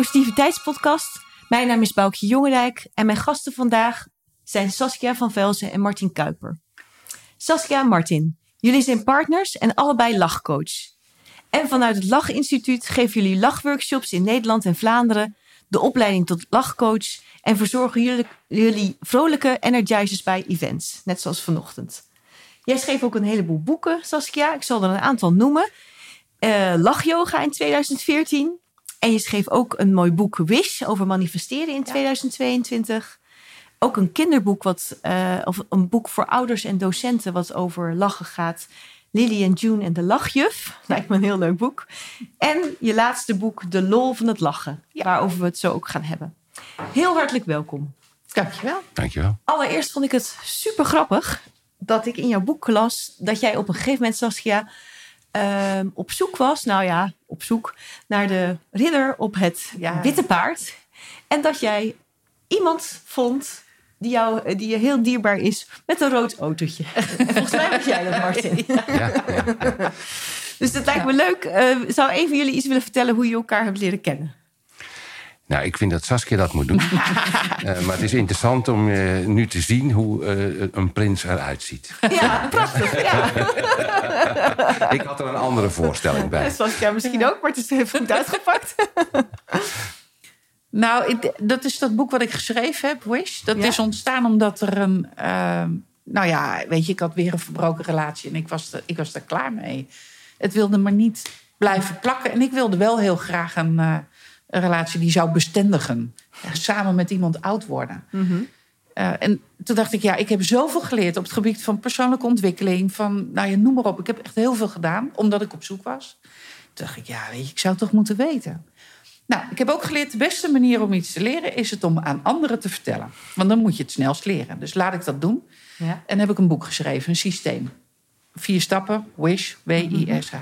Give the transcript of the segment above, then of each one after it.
Positiviteitspodcast. Mijn naam is Boukje Jongendijk en mijn gasten vandaag zijn Saskia van Velzen en Martin Kuiper. Saskia en Martin, jullie zijn partners en allebei lachcoach. En vanuit het Lachinstituut geven jullie lachworkshops in Nederland en Vlaanderen, de opleiding tot lachcoach en verzorgen jullie, jullie vrolijke energizers bij events, net zoals vanochtend. Jij schreef ook een heleboel boeken, Saskia. Ik zal er een aantal noemen. Uh, Lachyoga in 2014. En je schreef ook een mooi boek Wish over manifesteren in 2022. Ook een kinderboek, wat, uh, of een boek voor ouders en docenten, wat over lachen gaat. Lily en June en de Lachjuf. Lijkt me een heel leuk boek. En je laatste boek, De Lol van het Lachen. Waarover we het zo ook gaan hebben. Heel hartelijk welkom. Dankjewel. Dankjewel. Allereerst vond ik het super grappig dat ik in jouw boek las dat jij op een gegeven moment, Saskia, uh, op zoek was, nou ja, op zoek naar de ridder op het ja. witte paard. En dat jij iemand vond die, jou, die je heel dierbaar is met een rood autootje. En volgens mij was jij dat, Martin. Ja, ja, dus het lijkt me leuk. Uh, zou even jullie iets willen vertellen hoe je elkaar hebt leren kennen? Nou, ik vind dat Saskia dat moet doen. uh, maar het is interessant om uh, nu te zien hoe uh, een prins eruit ziet. Ja, prachtig. Ja. ik had er een andere voorstelling bij. Saskia misschien ook, maar het is even goed uitgepakt. nou, dat is dat boek wat ik geschreven heb, Wish. Dat ja. is ontstaan omdat er een... nou ja, weet je, ik had weer een verbroken relatie en ik was, er, ik was er klaar mee. Het wilde maar niet blijven plakken. En ik wilde wel heel graag een een relatie die zou bestendigen. samen met iemand oud worden. Mm -hmm. uh, en toen dacht ik, ja, ik heb zoveel geleerd op het gebied van persoonlijke ontwikkeling. Van, nou ja, noem maar op. Ik heb echt heel veel gedaan, omdat ik op zoek was. Toen dacht ik, ja, weet je, ik zou het toch moeten weten. Nou, ik heb ook geleerd, de beste manier om iets te leren... is het om aan anderen te vertellen. Want dan moet je het snelst leren. Dus laat ik dat doen. Ja. En heb ik een boek geschreven, een systeem. Vier stappen, WISH, W-I-S-H.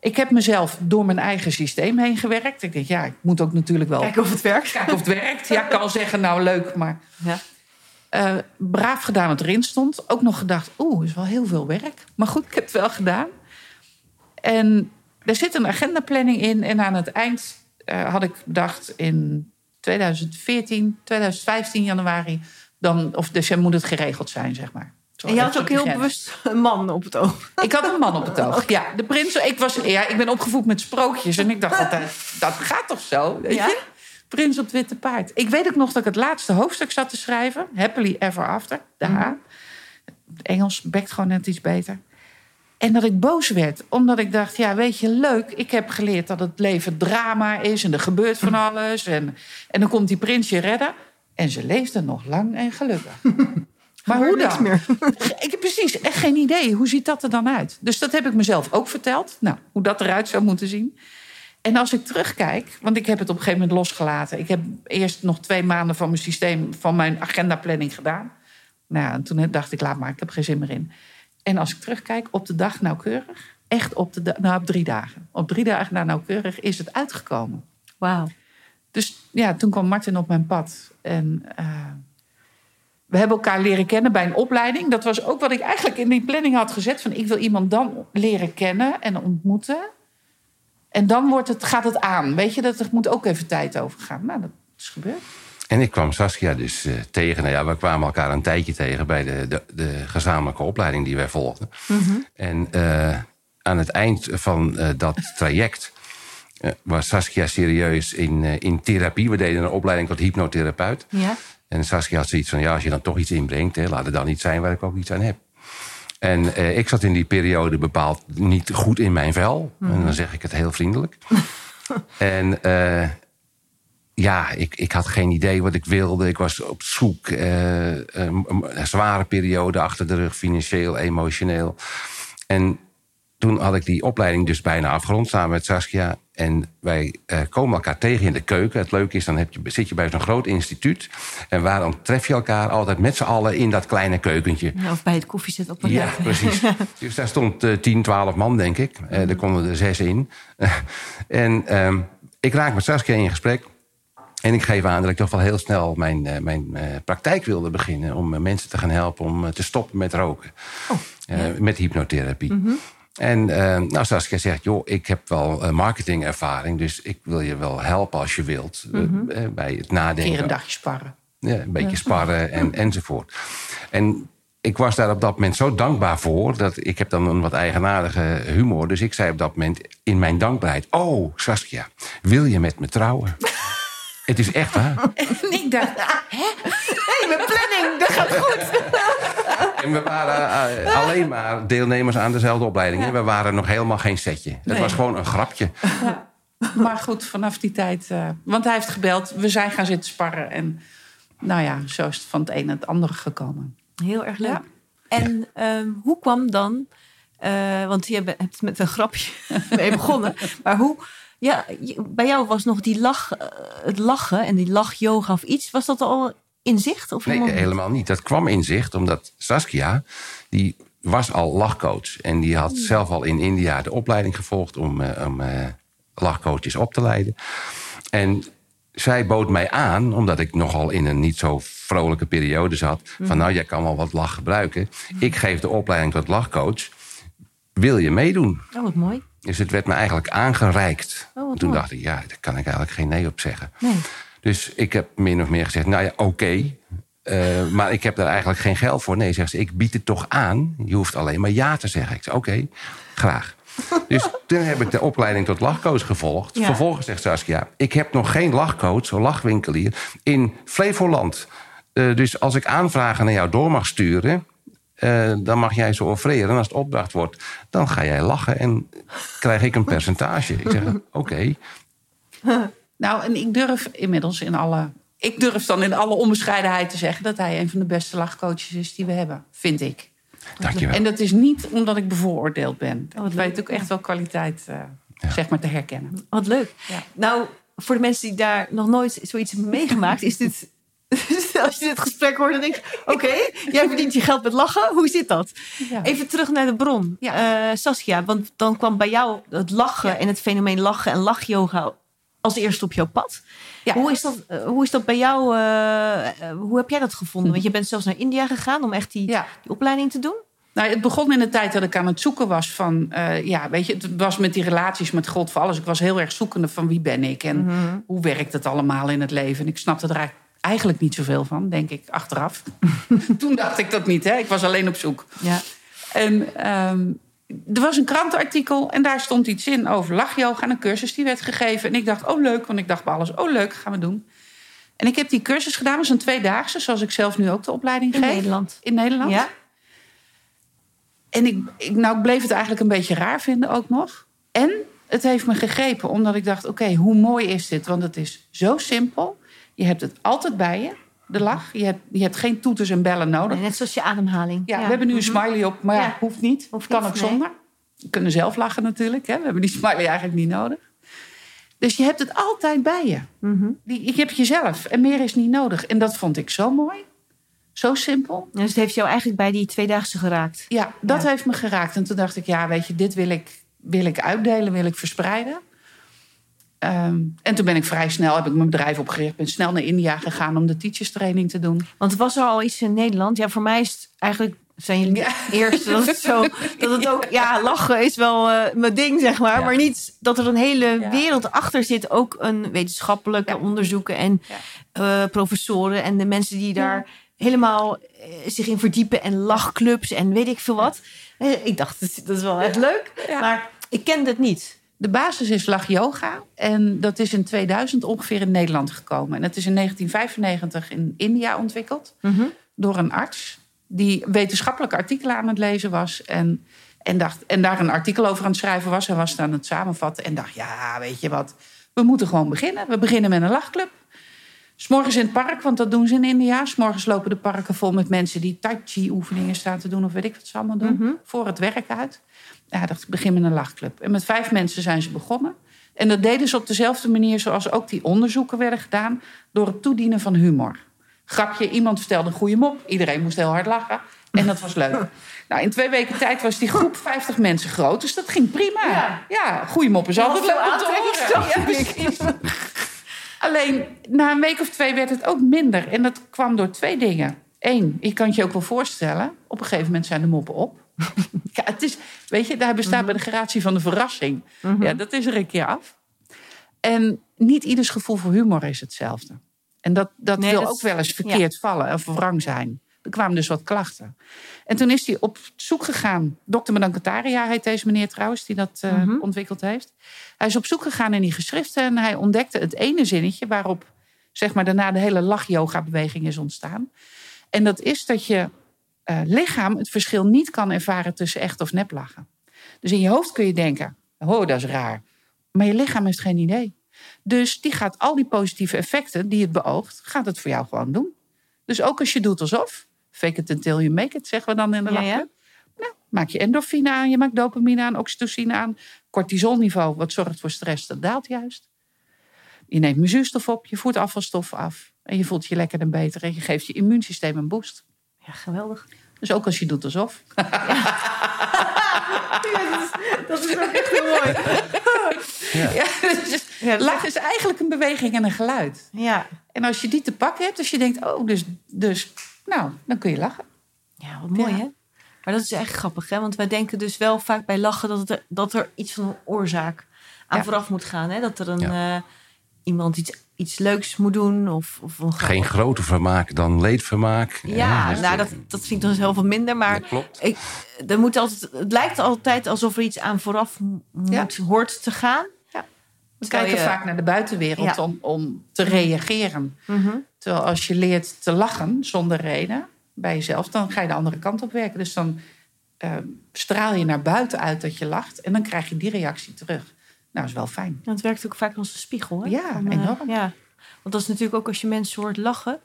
Ik heb mezelf door mijn eigen systeem heen gewerkt. Ik denk, ja, ik moet ook natuurlijk wel... Kijken of het werkt. Kijken of het werkt. Ja, ik kan zeggen, nou leuk, maar... Ja. Uh, braaf gedaan wat erin stond. Ook nog gedacht, oeh, is wel heel veel werk. Maar goed, ik heb het wel gedaan. En er zit een agendaplanning in. En aan het eind uh, had ik bedacht in 2014, 2015 januari... Dan, of dus moet het geregeld zijn, zeg maar. En je had ook heel bewust een man op het oog. Ik had een man op het oog, ja. De prins, ik, was, ja, ik ben opgevoed met sprookjes. En ik dacht altijd, dat gaat toch zo? Weet ja? je? Prins op het witte paard. Ik weet ook nog dat ik het laatste hoofdstuk zat te schrijven. Happily Ever After, de H. Engels bekt gewoon net iets beter. En dat ik boos werd, omdat ik dacht, ja, weet je, leuk. Ik heb geleerd dat het leven drama is en er gebeurt van alles. En, en dan komt die prins je redden. En ze leefde nog lang en gelukkig. Maar hoe dan? Meer. Ik heb precies echt geen idee. Hoe ziet dat er dan uit? Dus dat heb ik mezelf ook verteld. Nou, hoe dat eruit zou moeten zien. En als ik terugkijk, want ik heb het op een gegeven moment losgelaten. Ik heb eerst nog twee maanden van mijn systeem, van mijn agendaplanning gedaan. Nou, en toen dacht ik, laat maar, ik heb geen zin meer in. En als ik terugkijk, op de dag nauwkeurig. Echt op, de, nou, op drie dagen. Op drie dagen na nauwkeurig is het uitgekomen. Wauw. Dus ja, toen kwam Martin op mijn pad. En uh, we hebben elkaar leren kennen bij een opleiding. Dat was ook wat ik eigenlijk in die planning had gezet. Van ik wil iemand dan leren kennen en ontmoeten. En dan wordt het, gaat het aan. Weet je, dat er moet ook even tijd over gaan. Nou, dat is gebeurd. En ik kwam Saskia dus uh, tegen. Nou ja, we kwamen elkaar een tijdje tegen bij de, de, de gezamenlijke opleiding die wij volgden. Mm -hmm. En uh, aan het eind van uh, dat traject was Saskia serieus in, in therapie. We deden een opleiding tot hypnotherapeut. Ja. En Saskia had zoiets van, ja, als je dan toch iets inbrengt... Hè, laat het dan niet zijn waar ik ook iets aan heb. En eh, ik zat in die periode bepaald niet goed in mijn vel. En dan zeg ik het heel vriendelijk. en uh, ja, ik, ik had geen idee wat ik wilde. Ik was op zoek. Uh, een, een, zware periode achter de rug, financieel, emotioneel. En toen had ik die opleiding dus bijna afgerond samen met Saskia. En wij uh, komen elkaar tegen in de keuken. Het leuke is, dan heb je, zit je bij zo'n groot instituut. En waarom tref je elkaar altijd met z'n allen in dat kleine keukentje? Ja, of bij het koffiezet op een Ja, precies. dus daar stond uh, 10, 12 man, denk ik. Uh. Er konden er zes in. en uh, ik raak met Saskia in gesprek. En ik geef aan dat ik toch wel heel snel mijn, mijn praktijk wilde beginnen. Om mensen te gaan helpen om te stoppen met roken. Oh, ja. Met hypnotherapie. Mm -hmm. En uh, nou, Saskia zegt, joh, ik heb wel uh, marketingervaring... dus ik wil je wel helpen als je wilt mm -hmm. bij het nadenken. Keer een dagje sparren. Ja, een beetje ja. sparren en, enzovoort. En ik was daar op dat moment zo dankbaar voor... dat ik heb dan een wat eigenaardige humor. Dus ik zei op dat moment in mijn dankbaarheid... oh, Saskia, wil je met me trouwen? Het is echt waar. En ik dacht, hè? hey, mijn planning, dat gaat goed. En we waren uh, alleen maar deelnemers aan dezelfde opleiding. Ja. We waren nog helemaal geen setje. Het nee. was gewoon een grapje. Ja. Maar goed, vanaf die tijd... Uh, want hij heeft gebeld, we zijn gaan zitten sparren. En nou ja, zo is het van het een en het andere gekomen. Heel erg leuk. Ja. En uh, hoe kwam dan... Uh, want je hebt met een grapje mee begonnen. maar hoe... Ja, bij jou was nog die lach, het lachen en die lach-yoga of iets. Was dat al in zicht? Of nee, helemaal niet. Dat kwam in zicht omdat Saskia, die was al lachcoach. En die had zelf al in India de opleiding gevolgd om, uh, om uh, lachcoaches op te leiden. En zij bood mij aan, omdat ik nogal in een niet zo vrolijke periode zat... van nou, jij kan wel wat lach gebruiken. Ik geef de opleiding tot lachcoach. Wil je meedoen? Oh, wat mooi. Dus het werd me eigenlijk aangereikt. Oh, Toen mooi. dacht ik, ja, daar kan ik eigenlijk geen nee op zeggen. Nee. Dus ik heb min of meer gezegd, nou ja, oké. Okay, uh, maar ik heb daar eigenlijk geen geld voor. Nee, zegt ze, ik bied het toch aan. Je hoeft alleen maar ja te zeggen. Ik zei, oké, okay, graag. Dus toen heb ik de opleiding tot lachcoach gevolgd. Ja. Vervolgens zegt Saskia, ik heb nog geen lachcoach, zo'n lachwinkelier, in Flevoland. Uh, dus als ik aanvragen naar jou door mag sturen... Uh, dan mag jij ze offreren. En als het opdracht wordt, dan ga jij lachen en krijg ik een percentage. Ik zeg, oké. Okay. Nou, en ik durf inmiddels in alle. Ik durf dan in alle onbescheidenheid te zeggen dat hij een van de beste lachcoaches is die we hebben, vind ik. Dankjewel. En dat is niet omdat ik bevooroordeeld ben. Oh, ik weet ook echt wel kwaliteit uh, ja. zeg maar, te herkennen. Wat leuk. Ja. Nou, voor de mensen die daar nog nooit zoiets hebben meegemaakt, is dit. Als je dit gesprek hoort, dan denk je: oké, okay, jij verdient je geld met lachen. Hoe zit dat? Ja. Even terug naar de bron. Uh, Saskia, want dan kwam bij jou het lachen en het fenomeen lachen en lachyoga als eerste op jouw pad. Ja. Hoe, is dat, uh, hoe is dat bij jou? Uh, hoe heb jij dat gevonden? Want je bent zelfs naar India gegaan om echt die, ja. die opleiding te doen. Nou, het begon in de tijd dat ik aan het zoeken was van, uh, ja, weet je, het was met die relaties met God voor alles. Ik was heel erg zoekende van wie ben ik en mm-hmm. hoe werkt het allemaal in het leven. En ik snapte er eigenlijk niet zoveel van, denk ik, achteraf. Toen dacht ik dat niet, hè? Ik was alleen op zoek. Ja. En um, er was een krantenartikel en daar stond iets in over lachyoga en een cursus die werd gegeven. En ik dacht, oh leuk, want ik dacht bij alles, oh leuk, gaan we doen. En ik heb die cursus gedaan, dat was een tweedaagse, zoals ik zelf nu ook de opleiding in geef. Nederland. In Nederland. Ja. En ik, ik, nou, ik bleef het eigenlijk een beetje raar vinden ook nog. En het heeft me gegrepen, omdat ik dacht, oké, okay, hoe mooi is dit? Want het is zo simpel. Je hebt het altijd bij je de lach. Je hebt, je hebt geen toeters en bellen nodig. Nee, net zoals je ademhaling. Ja, ja. we hebben nu een smiley op, maar ja, hoeft niet. Hoeft kan niet, ook zonder. We kunnen zelf lachen natuurlijk. Hè? We hebben die smiley eigenlijk niet nodig. Dus je hebt het altijd bij je. Mm-hmm. Die, je hebt jezelf en meer is niet nodig. En dat vond ik zo mooi. Zo simpel. Dus het heeft jou eigenlijk bij die tweedaagse geraakt? Ja, dat heeft me geraakt. En toen dacht ik, ja, weet je, dit wil ik, wil ik uitdelen, wil ik verspreiden. Um, en toen ben ik vrij snel, heb ik mijn bedrijf opgericht, ben snel naar India gegaan om de teachers training te doen. Want was er al iets in Nederland? Ja, voor mij is het eigenlijk zijn jullie ja. eerste dat het zo dat het ook ja lachen is wel uh, mijn ding zeg maar, ja. maar niet dat er een hele ja. wereld achter zit, ook een wetenschappelijke onderzoeken en uh, professoren en de mensen die daar helemaal uh, zich in verdiepen en lachclubs en weet ik veel wat. Ik dacht dat is wel echt leuk, maar ik kende het niet. De basis is lach yoga. En dat is in 2000 ongeveer in Nederland gekomen. En het is in 1995 in India ontwikkeld. Mm-hmm. Door een arts. Die wetenschappelijke artikelen aan het lezen was. En, en, dacht, en daar een artikel over aan het schrijven was. Hij was het aan het samenvatten. En dacht, ja, weet je wat. We moeten gewoon beginnen. We beginnen met een lachclub. S'morgens in het park, want dat doen ze in India. S'morgens lopen de parken vol met mensen die tai chi oefeningen staan te doen. Of weet ik wat ze allemaal doen. Mm-hmm. Voor het werk uit. Ja, dacht ik, begin met een lachclub. En met vijf mensen zijn ze begonnen. En dat deden ze op dezelfde manier zoals ook die onderzoeken werden gedaan. Door het toedienen van humor. Grapje, iemand vertelde een goede mop. Iedereen moest heel hard lachen. En dat was leuk. Nou, in twee weken tijd was die groep 50 mensen groot. Dus dat ging prima. Ja, ja goede mop is altijd leuk om te horen. Ja, Alleen, na een week of twee werd het ook minder. En dat kwam door twee dingen. Eén, je kan het je ook wel voorstellen. Op een gegeven moment zijn de moppen op. ja, het is, weet je, daar bestaat bij de gratie van de verrassing. Ja, dat is er een keer af. En niet ieders gevoel voor humor is hetzelfde. En dat, dat Nee, wil dat- ook wel eens verkeerd vallen of wrang zijn. Er kwamen dus wat klachten. En toen is hij op zoek gegaan. Dr. Madankataria heet deze meneer trouwens, die dat eh, Mhm. ontwikkeld heeft. Hij is op zoek gegaan in die geschriften en hij ontdekte het ene zinnetje waarop zeg maar, daarna de hele lach-yoga-beweging is ontstaan. En dat is dat je eh, lichaam het verschil niet kan ervaren tussen echt of nep lachen. Dus in je hoofd kun je denken, oh, dat is raar. Maar je lichaam heeft geen idee. Dus die gaat al die positieve effecten die het beoogt, gaat het voor jou gewoon doen. Dus ook als je doet alsof, fake it until you make it, zeggen we dan in de Ja. Nou, maak je endorfine aan, je maakt dopamine aan, oxytocine aan. Cortisolniveau, wat zorgt voor stress, dat daalt juist. Je neemt zuurstof op, je voert afvalstoffen af. En je voelt je lekker en beter en je geeft je immuunsysteem een boost. Ja, geweldig. Dus ook als je doet alsof. Dat is ook echt heel mooi. Ja, dus Ja, dat is lach is eigenlijk een beweging en een geluid. Ja. En als je die te pakken hebt, als je denkt, oh, dus, dus nou, dan kun je lachen. Ja, wat mooi Ja. hè? Maar dat is echt grappig hè? Want wij denken dus wel vaak bij lachen dat, het er, dat er iets van een oorzaak aan Ja. vooraf moet gaan. Hè? Dat er een, eh, iemand iets, iets leuks moet doen. Of, of een Geen groter vermaak dan leedvermaak. Ja, dus nou, dat, dat vind ik dan heel veel minder. Maar Dat klopt. ik, er moet altijd, het lijkt altijd alsof er iets aan vooraf moet, hoort te gaan. We Terwijl kijken je- vaak naar de buitenwereld Ja. om, om te reageren. Mhm. Terwijl als je leert te lachen zonder reden bij jezelf, dan ga je de andere kant op werken. Dus dan eh, straal je naar buiten uit dat je lacht en dan krijg je die reactie terug. Nou, is wel fijn. Ja, het werkt ook vaak als een spiegel. Hè? Ja, eh, enorm. ja. Want dat is natuurlijk ook als je mensen hoort lachen.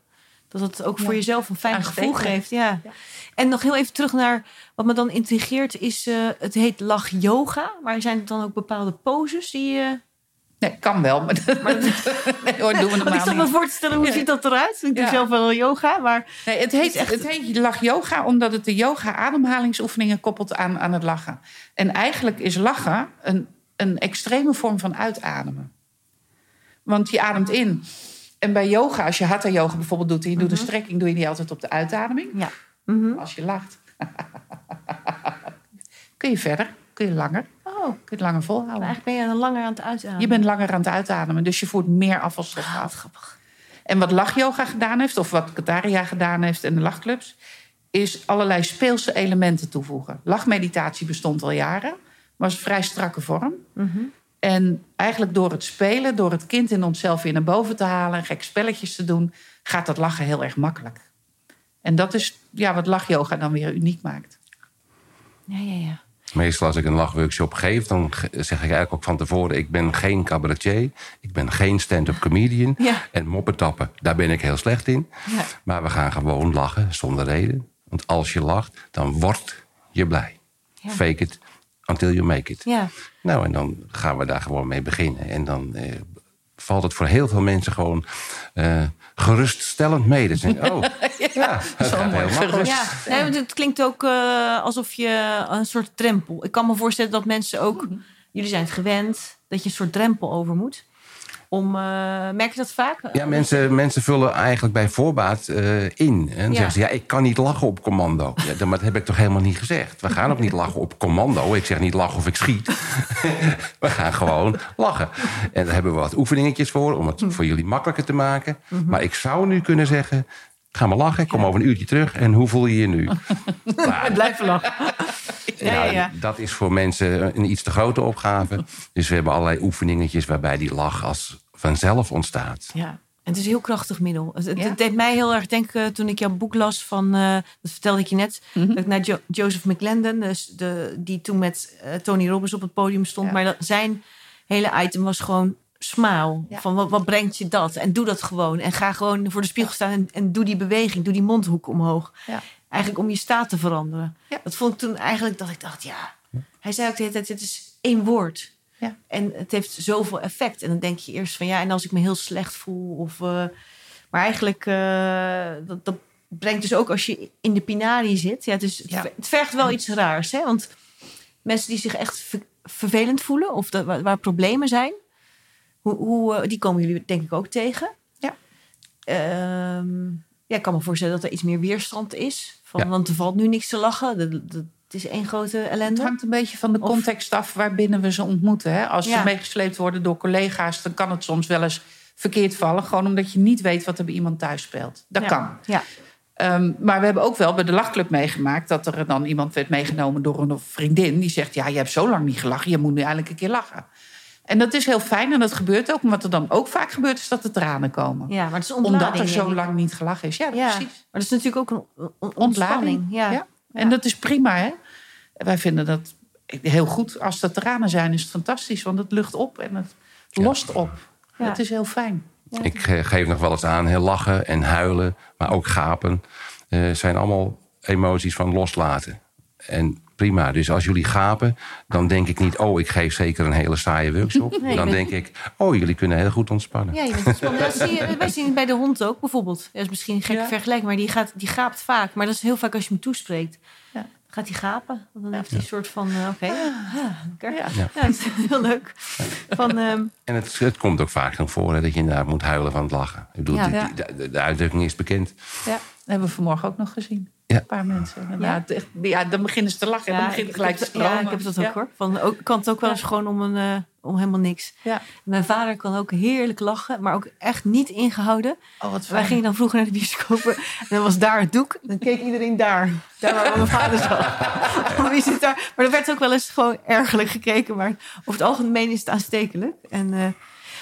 Dat het ook voor jezelf een fijn gevoel geeft. Ja. Ja. En nog heel even terug naar wat me dan intrigeert. Is, eh, het heet lach yoga. Maar zijn er dan ook bepaalde poses die... eh Nee, kan wel, maar, nee, hoor, doen we ik zat me niet. voor te stellen, hoe ziet dat eruit? Ik doe Ja. zelf wel yoga, maar... Nee, het heet, Het echt- het heet lach yoga omdat het de yoga ademhalingsoefeningen koppelt aan, aan het lachen. En eigenlijk is lachen een, een extreme vorm van uitademen. Want je ademt in. En bij yoga, als je hatha yoga bijvoorbeeld doet en je doet een strekking, doe je die altijd op de uitademing. Ja. Mhm. Als je lacht. kun je verder, kun je langer, Oh, kun je het langer volhouden. eigenlijk ben je dan langer aan het uitademen. Je bent langer aan het uitademen, dus je voert meer afvalstof Ah, af. grappig. En wat lachyoga gedaan heeft, of wat Kataria gedaan heeft en de lachclubs, is allerlei speelse elementen toevoegen. Lachmeditatie bestond al jaren, was een vrij strakke vorm. Mhm. En eigenlijk door het spelen, door het kind in onszelf weer naar boven te halen, gek spelletjes te doen, gaat dat lachen heel erg makkelijk. En dat is ja, wat lachyoga dan weer uniek maakt. Ja, ja, ja. Meestal als ik een lachworkshop geef, dan zeg ik eigenlijk ook van tevoren... ik ben geen cabaretier, ik ben geen stand-up comedian. Ja. En moppetappen, daar ben ik heel slecht in. Ja. Maar we gaan gewoon lachen, zonder reden. Want als je lacht, dan word je blij. Ja. Fake it until you make it. Ja. Nou, en dan gaan we daar gewoon mee beginnen. En dan eh, valt het voor heel veel mensen gewoon eh, geruststellend mee. Denken, oh, ja, dat Zo gaat mooi, heel makkelijk. Ja, nee, want het klinkt ook eh, alsof je een soort drempel. Ik kan me voorstellen dat mensen ook, jullie zijn het gewend, dat je een soort drempel over moet. Om, eh, merk je dat vaak? Ja, mensen, mensen vullen eigenlijk bij voorbaat eh, in. En Ja. zeggen ze, ja, ik kan niet lachen op commando. Ja, dan- maar dat heb ik toch helemaal niet gezegd. We gaan ook niet lachen op commando. Ik zeg niet lachen of ik schiet. we gaan gewoon lachen. En daar hebben we wat oefeningetjes voor... om het voor jullie makkelijker te maken. Maar ik zou nu kunnen zeggen... Ga maar lachen, kom over een uurtje terug. En hoe voel je je nu? Nou, Blijf lachen. Ja, ja, nou, ja. Dat is voor mensen een iets te grote opgave. Dus we hebben allerlei oefeningetjes... waarbij die lach als vanzelf ontstaat. Ja. En het is een heel krachtig middel. Het, het- Ja. het deed mij heel erg denken toen ik jouw boek las van, eh, dat vertelde ik je net, Mhm. dat ik naar Jo- Joseph McClendon, dus de, die toen met eh, Tony Robbins op het podium stond. Ja. Maar dat, zijn hele item was gewoon. Ja. Van wat, wat brengt je dat? En doe dat gewoon. En ga gewoon voor de spiegel staan en, en doe die beweging. Doe die mondhoek omhoog. Eigenlijk om je staat te veranderen. Ja. Dat vond ik toen eigenlijk dat ik dacht, ja. Hij zei ook de hele tijd, het is één woord. Ja. En het heeft zoveel effect. En dan denk je eerst van ja, en als ik me heel slecht voel. Of, eh, maar eigenlijk, eh, dat, dat brengt dus ook als je in de pinari zit. Ja, dus het, Ja. ver- het vergt wel iets raars. Hè? Want mensen die zich echt ver- vervelend voelen. Of dat, waar, waar problemen zijn. Hoe, hoe, eh, die komen jullie denk ik ook tegen. Ja. Ehm, ja, ik kan me voorstellen dat er iets meer weerstand is. Van, Ja. Want er valt nu niks te lachen. Dat, dat, het is één grote Het ellende? hangt een beetje van de Of- context af waarbinnen we ze ontmoeten. Hè? Als Ja. ze meegesleept worden door collega's, dan kan het soms wel eens verkeerd vallen. Gewoon omdat je niet weet wat er bij iemand thuis speelt. Dat Ja. kan. Ja. Ehm, maar we hebben ook wel bij de lachclub meegemaakt dat er dan iemand werd meegenomen door een vriendin. Die zegt: Ja, je hebt zo lang niet gelachen, je moet nu eigenlijk een keer lachen. En dat is heel fijn en dat gebeurt ook. Maar wat er dan ook vaak gebeurt, is dat er tranen komen. ja, maar het is. Omdat er zo lang niet gelachen is. Ja, Ja, precies. maar dat is natuurlijk ook een on- on- Ontlading. ontspanning. Ja. Ja. En dat is prima, hè? Wij vinden dat heel goed. Als er tranen zijn, is het fantastisch. Want het lucht op en het Ja. lost op. Ja. Het is heel fijn. Ik ge- geef nog wel eens aan, heel lachen en huilen, maar ook gapen. eh, zijn allemaal emoties van loslaten. En prima, dus als jullie gapen, dan denk ik niet... oh, ik geef zeker een hele saaie workshop. Nee, dan denk ik, oh, jullie kunnen heel goed ontspannen. Ja, je bent ontspannen. Dat zie je, wij zien het bij de hond ook bijvoorbeeld. Dat is misschien een gekke Ja. vergelijking, maar die, gaat, die gaapt vaak. Maar dat is heel vaak als je hem toespreekt. Ja. Dan gaat hij gapen. Want dan heeft hij een soort van, eh, oké, ah, lekker. Ja. Ja. dat is heel leuk. Van, ehm, En het, het komt ook vaak nog voor hè, dat je inderdaad moet huilen van het lachen. Ik bedoel, Ja. die- Ja. die- de, de uitdrukking is bekend. Ja, dat hebben we vanmorgen ook nog gezien. Ja. Een paar mensen. Echt, ja, dan beginnen ze te lachen en dan begint ik- het gelijk te stromen. Ja, ik heb dat ook Ja. hoor. Van, ook, kan het ook wel Ja. eens gewoon om, een, eh, om helemaal niks. Ja. Mijn vader kan ook heerlijk lachen, maar ook echt niet ingehouden. Oh, wat Wij gingen dan vroeger naar de bioscopen en dan was daar het doek. Dan keek iedereen daar. Daar waar mijn vader zat. Wie zit daar? Maar er werd ook wel eens gewoon ergerlijk gekeken. Maar over het algemeen is het aanstekelijk. En, eh,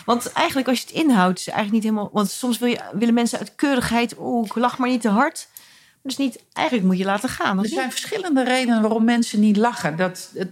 want eigenlijk als je het inhoudt, is het eigenlijk niet helemaal... Want soms wil je, willen mensen uit keurigheid... Oeh, ik lach maar niet te hard. Dus niet, eigenlijk moet je laten gaan. Er niet? zijn verschillende redenen waarom mensen niet lachen. Dat, het,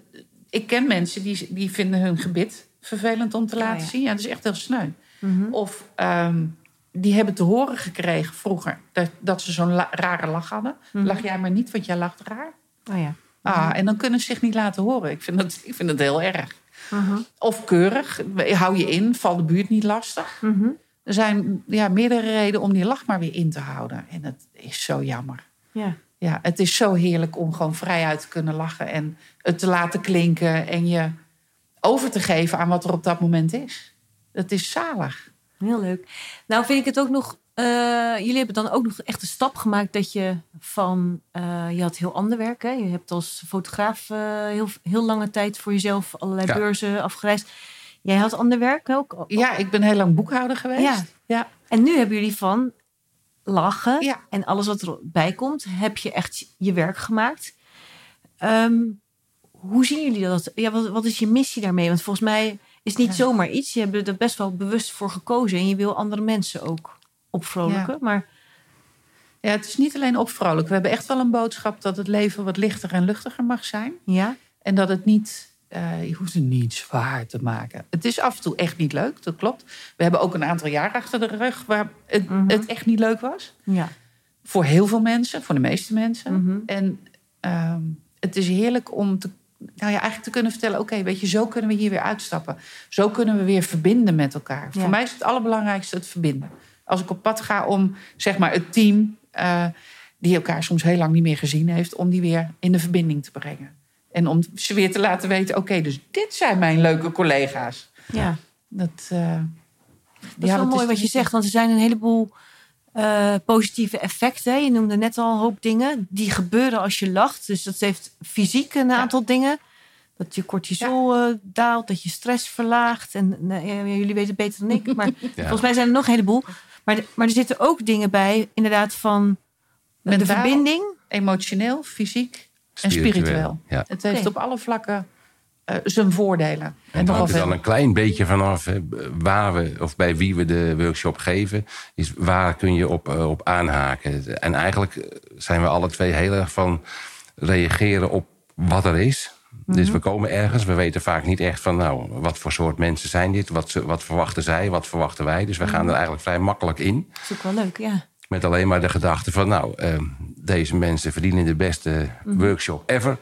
ik ken mensen die, die vinden hun gebit vervelend om te laten Oh, ja. zien. Ja, dat is echt heel sneu. Mhm. Of ehm, die hebben te horen gekregen vroeger dat, dat ze zo'n la- rare lach hadden. Mhm. Lach jij maar niet, want jij lacht raar. Oh ja. Ah, en dan kunnen ze zich niet laten horen. Ik vind dat, ik vind dat heel erg. Mhm. Of keurig, hou je in, val de buurt niet lastig. Mhm. Er zijn ja, meerdere redenen om die lach maar weer in te houden. En dat is zo jammer. Ja. Ja, het is zo heerlijk om gewoon vrijuit te kunnen lachen en het te laten klinken en je over te geven aan wat er op dat moment is. Dat is zalig. Heel leuk. Nou vind ik het ook nog... eh, jullie hebben dan ook nog echt een stap gemaakt dat je van... eh, je had heel ander werk. Hè? Je hebt als fotograaf eh, heel, heel lange tijd voor jezelf allerlei Ja. beurzen afgereisd. Jij had ander werk ook. Ja, ik ben heel lang boekhouder geweest. Ja. ja. En nu hebben jullie van lachen Ja. en alles wat erbij komt, heb je echt je werk gemaakt. Ehm, hoe zien jullie dat? Ja, wat, wat is je missie daarmee? Want volgens mij is het niet Ja. zomaar iets. Je hebt er best wel bewust voor gekozen en je wil andere mensen ook opvrolijken. Ja. Maar ja, het is niet alleen opvrolijk. We hebben echt wel een boodschap dat het leven wat lichter en luchtiger mag zijn. ja, En dat het niet, eh, je hoeft het niet zwaar te maken. Het is af en toe echt niet leuk, dat klopt. We hebben ook een aantal jaar achter de rug waar het, Mhm. het echt niet leuk was. ja. Voor heel veel mensen, voor de meeste mensen. Mhm. En ehm, het is heerlijk om te, nou ja, eigenlijk te kunnen vertellen: oké, weet je, zo kunnen we hier weer uitstappen. Zo kunnen we weer verbinden met elkaar. Ja. Voor mij is het allerbelangrijkste het verbinden. Als ik op pad ga om zeg maar het team, eh, die elkaar soms heel lang niet meer gezien heeft, om die weer in de verbinding te brengen. En om ze weer te laten weten: oké, dus dit zijn mijn leuke collega's. ja. Dat, eh, Dat is wel mooi wat je zegt, want er zijn een heleboel eh, positieve effecten. Je noemde net al een hoop dingen die gebeuren als je lacht. Dus dat heeft fysiek een aantal dingen. Dat je cortisol daalt, dat je stress verlaagt. En nou, jullie weten het beter dan ik, maar volgens mij zijn er nog een heleboel. Maar, de- maar er zitten ook dingen bij, inderdaad, van de Mentaal. verbinding. Emotioneel, fysiek en spiritueel. Ja. Het heeft op alle vlakken eh, zijn voordelen. En En hangt er dan een klein beetje vanaf hè, waar we, of bij wie we de workshop geven. Is waar kun je op, eh, op aanhaken. En eigenlijk eh, zijn we alle twee heel erg van reageren op wat er is. Dus we komen ergens, we weten vaak niet echt van, nou, wat voor soort mensen zijn dit? Wat, ze- wat verwachten zij, wat verwachten wij? Dus we gaan er eigenlijk vrij makkelijk in. Dat is ook wel leuk, ja. Met alleen maar de gedachte van, nou, ehm, deze mensen verdienen de beste workshop ever.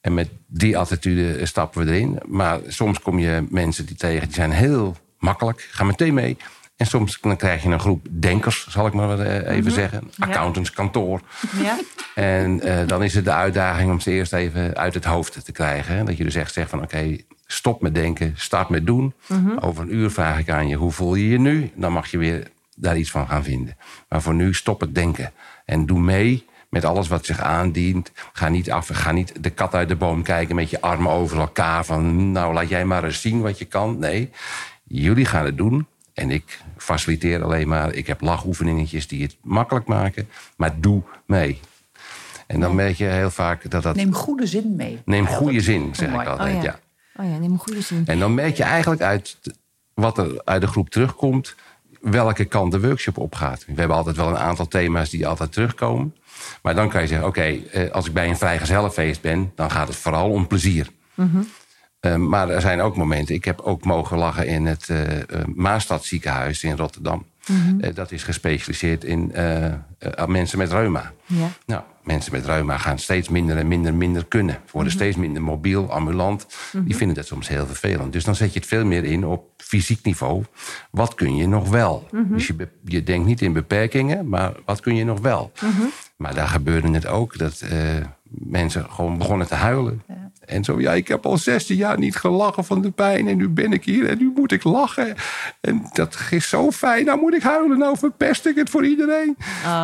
En met die attitude stappen we erin. Maar soms kom je mensen die tegen, die zijn heel makkelijk, gaan meteen mee. En soms dan krijg je een groep denkers, zal ik maar eh, even zeggen. Ja. Accountantskantoor. ja. En eh, dan is het de uitdaging om ze eerst even uit het hoofd te krijgen. Hè? Dat je dus echt zegt van oké, stop met denken, start met doen. Over een uur vraag ik aan je, hoe voel je je nu? Dan mag je weer daar iets van gaan vinden. Maar voor nu stop het denken. En doe mee met alles wat zich aandient. Ga niet, af, ga niet de kat uit de boom kijken met je armen over elkaar. Van nou, laat jij maar eens zien wat je kan. Nee, jullie gaan het doen. En ik faciliteer alleen maar. Ik heb lachoefeningetjes die het makkelijk maken. Maar doe mee. En dan merk je heel vaak dat dat... Neem goede zin mee. Neem goede zin, zeg ik altijd. Oh ja. ja. Oh ja, neem goede zin. En dan merk je eigenlijk uit wat er uit de groep terugkomt, welke kant de workshop opgaat. We hebben altijd wel een aantal thema's die altijd terugkomen. Maar dan kan je zeggen, oké, eh, als ik bij een vrijgezellenfeest ben, dan gaat het vooral om plezier. Eh, maar er zijn ook momenten. Ik heb ook mogen lachen in het eh eh, Maastad ziekenhuis in Rotterdam. Eh, dat is gespecialiseerd in eh, eh, mensen met reuma. Ja. Nou, mensen met reuma gaan steeds minder en minder en minder kunnen. Ze worden steeds minder mobiel, ambulant. Die vinden dat soms heel vervelend. Dus dan zet je het veel meer in op fysiek niveau. Wat kun je nog wel? Dus je, je denkt niet in beperkingen, maar wat kun je nog wel? Maar daar gebeurde het ook dat eh, mensen gewoon begonnen te huilen. En zo, ja, ik heb al 16 jaar niet gelachen van de pijn. En nu ben ik hier en nu moet ik lachen. En dat is zo fijn. Nou moet ik huilen. Nou verpest ik het voor iedereen.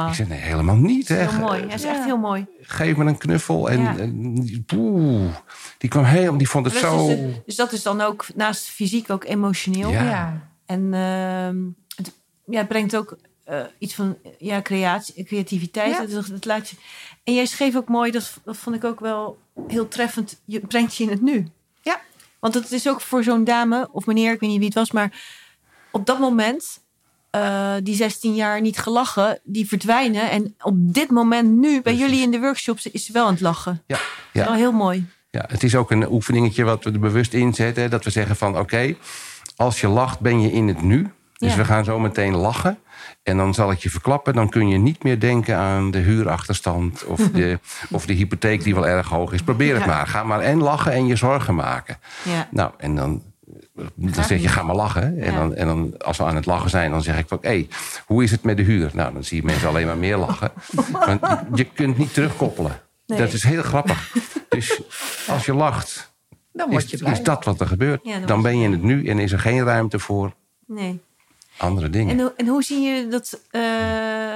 Ik zeg, nee, helemaal niet. Hè. Heel mooi. Is echt heel mooi. Geef me een knuffel. En, Ja. en poeh, die kwam helemaal, die vond het Dus, zo... dus, dus dat is dan ook naast fysiek ook emotioneel. Ja. Ja. En ehm, het, ja, het brengt ook eh, iets van ja, creatie, creativiteit. Ja. Dat, dat laat je, en jij schreef ook mooi, dat, dat vond ik ook wel heel treffend. Je brengt je in het nu. Ja. Want het is ook voor zo'n dame of meneer, ik weet niet wie het was, maar op dat moment, eh, die 16 jaar niet gelachen, die verdwijnen. En op dit moment nu, bij Precies. jullie in de workshops, is ze wel aan het lachen. Ja, Wel ja, heel mooi. ja, het is ook een oefeningetje wat we er bewust inzetten. Dat we zeggen van, oké, als je lacht ben je in het nu. Dus Ja. we gaan zo meteen lachen. En dan zal ik je verklappen, dan kun je niet meer denken aan de huurachterstand... of de, of de hypotheek die wel erg hoog is. Probeer het Ja. maar. Ga maar en lachen en je zorgen maken. Ja. Nou, en dan, dan zeg je, ga maar lachen. En, Ja. dan, en dan, als we aan het lachen zijn, dan zeg ik van... hé, hoe is het met de huur? Nou, dan zie je mensen alleen maar meer lachen. Want je kunt niet terugkoppelen. Nee. Dat is heel grappig. Dus als je lacht, Dan word is, je blij. is dat wat er gebeurt. Dan dan ben je in het nu en is er geen ruimte voor Nee. Andere dingen. En, hoe- en hoe zie je dat eh,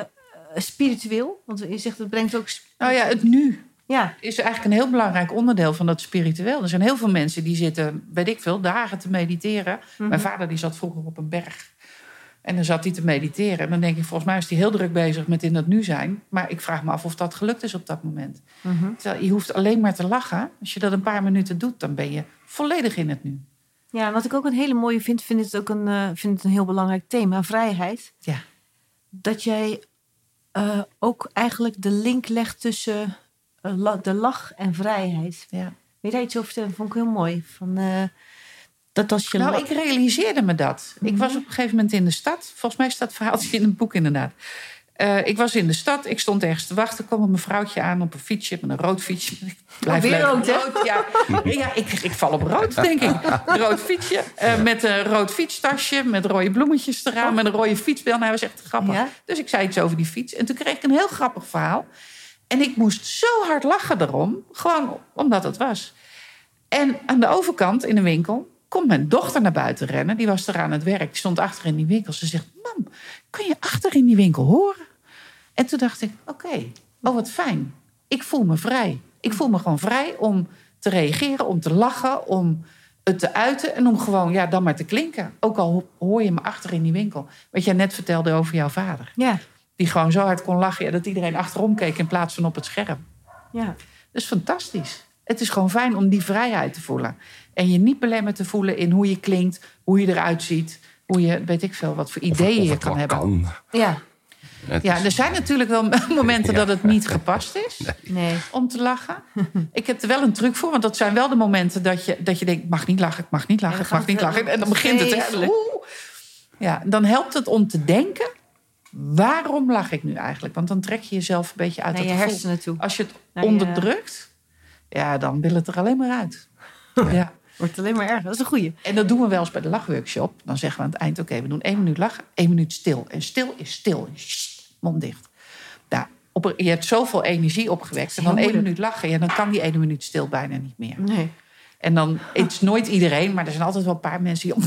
spiritueel? Want je zegt dat brengt ook. Nou ja, het nu Ja, is eigenlijk een heel belangrijk onderdeel van dat spiritueel. Er zijn heel veel mensen die zitten, weet ik veel, dagen te mediteren. Mhm. Mijn vader die zat vroeger op een berg. En dan zat hij te mediteren. En dan denk ik, volgens mij is hij heel druk bezig met in dat nu zijn. Maar ik vraag me af of dat gelukt is op dat moment. Mhm. Terwijl je hoeft alleen maar te lachen. Als je dat een paar minuten doet, dan ben je volledig in het nu. Ja, wat ik ook een hele mooie vind, vind het ook een, vind het een heel belangrijk thema, vrijheid. Ja. Dat jij eh, ook eigenlijk de link legt tussen eh, de lach en vrijheid. Ja. Weet jij iets over vertellen? Vond ik heel mooi. Van, dat als je Nou, ik realiseerde me dat. Ik was op een gegeven moment in de stad. Volgens mij staat het verhaaltje in een boek inderdaad. Eh, ik was in de stad, ik stond ergens te wachten. kwam een mevrouwtje aan op een fietsje, met een rood fietsje. Ik blijf weer leuk. rood, hè? ja, ja ik, ik val op rood, denk ik. Rood fietsje, eh, met een rood fietstasje... met rode bloemetjes eraan, met een rode fietsbel. Nou, hij was echt grappig. Ja? Dus ik zei iets over die fiets. En toen kreeg ik een heel grappig verhaal. En ik moest zo hard lachen erom. Gewoon omdat het was. En aan de overkant in de winkel komt mijn dochter naar buiten rennen. Die was er aan het werk. Die stond achter in die winkel. Ze zegt: Mam, kun je achter in die winkel horen? En toen dacht ik: Oké, oh wat fijn. Ik voel me vrij. Ik voel me gewoon vrij om te reageren, om te lachen, om het te uiten en om gewoon ja, dan maar te klinken. Ook al hoor je me achter in die winkel. Wat jij net vertelde over jouw vader. Ja, Die gewoon zo hard kon lachen ja, dat iedereen achterom keek in plaats van op het scherm. ja. Dat is fantastisch. Het is gewoon fijn om die vrijheid te voelen. En je niet belemmerd te voelen in hoe je klinkt, hoe je eruit ziet, hoe je, weet ik veel, wat voor ideeën of je kan hebben. kan. ja. Het Ja, is- er zijn natuurlijk wel momenten Ja. dat het niet gepast is Nee. om te lachen. Ik heb er wel een truc voor, want dat zijn wel de momenten dat je, dat je denkt: ik mag niet lachen, ik mag niet lachen, ik mag niet lachen. En dan begint het. Oeh. Ja, dan helpt het om te denken: waarom lach ik nu eigenlijk? Want dan trek je jezelf een beetje uit Naar je het gevoel. hersenen toe. Als je het Naar je- onderdrukt, ja, dan wil het er alleen maar uit. Ja. Wordt alleen maar erger. Dat is een goeie. En dat doen we wel eens bij de lachworkshop. Dan zeggen we aan het eind: oké, we doen één minuut lachen, één minuut stil. En stil is stil. Sst, mond dicht. Nou, op, je hebt zoveel energie opgewekt. En dan één minuut lachen. Ja, dan kan die ene minuut stil bijna niet meer. Nee. En dan, het is nooit iedereen, maar er zijn altijd wel een paar mensen die.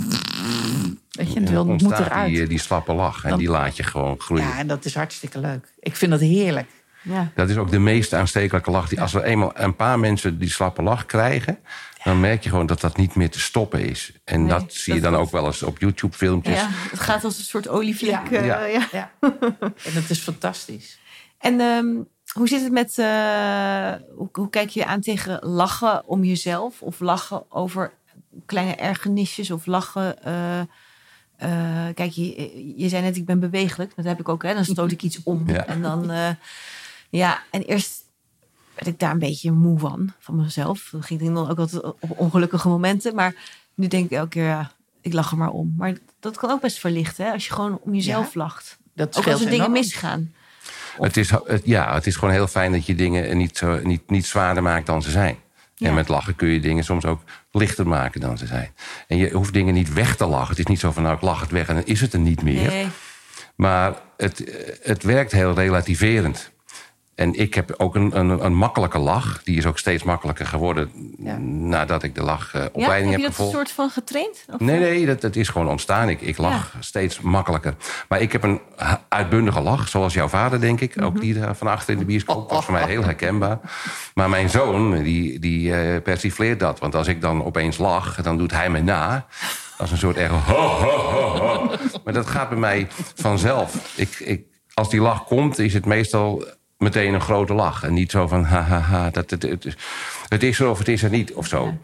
Weet je, het wil, moet eruit. die, eh, die slappe lach. En Dan- die laat je gewoon groeien. Ja, en dat is hartstikke leuk. Ik vind dat heerlijk. Ja. Dat is ook de meest aanstekelijke lach. Die, als er eenmaal een paar mensen die slappe lach krijgen... dan merk je gewoon dat dat niet meer te stoppen is. En Nee, dat zie je dan ook wel eens op YouTube-filmpjes. ja, het gaat als een soort olievlek. Ja. eh, Ja. ja. Ja. en dat is fantastisch. En ehm, hoe zit het met... eh, hoe, hoe kijk je aan tegen lachen om jezelf? Of lachen over kleine ergernisjes? Of lachen... eh, eh, kijk, je, je zei net, ik ben bewegelijk. Dat heb ik ook, hè. Dan stoot ik iets om. Ja. En dan... eh, ja, en eerst werd ik daar een beetje moe van. Van mezelf. Dat ging dan ook altijd op ongelukkige momenten. Maar nu denk ik elke keer, ja, ik lach er maar om. Maar dat kan ook best verlichten, hè. Als je gewoon om jezelf lacht. Dat Ook als er dingen enorm. misgaan. Het is, het, ja, het is gewoon heel fijn dat je dingen niet, zo, niet, niet zwaarder maakt dan ze zijn. Ja. En met lachen kun je dingen soms ook lichter maken dan ze zijn. En je hoeft dingen niet weg te lachen. Het is niet zo van, nou, ik lach het weg en dan is het er niet meer. Nee. Maar het, het werkt heel relativerend. En ik heb ook een, een, een makkelijke lach. Die is ook steeds makkelijker geworden Ja. nadat ik de Ja, lachopleiding heb je heb dat gevolgd. soort van getraind? Of- Nee, nee, dat, dat is gewoon ontstaan. Ik, ik lach steeds makkelijker. Maar ik heb een uitbundige lach, zoals jouw vader, denk ik. Mhm. Ook die daar van achter in de bioscoop was voor mij heel herkenbaar. Maar mijn zoon, die, die eh, persifleert dat. Want als ik dan opeens lach, dan doet hij me na. Als een soort. Ho, ho, ho, ho. Maar dat gaat bij mij vanzelf. Ik, ik, als die lach komt, is het meestal meteen een grote lach. En niet zo van, ha, ha, ha. Dat, het, het, is- het is er of het is er niet, of zo.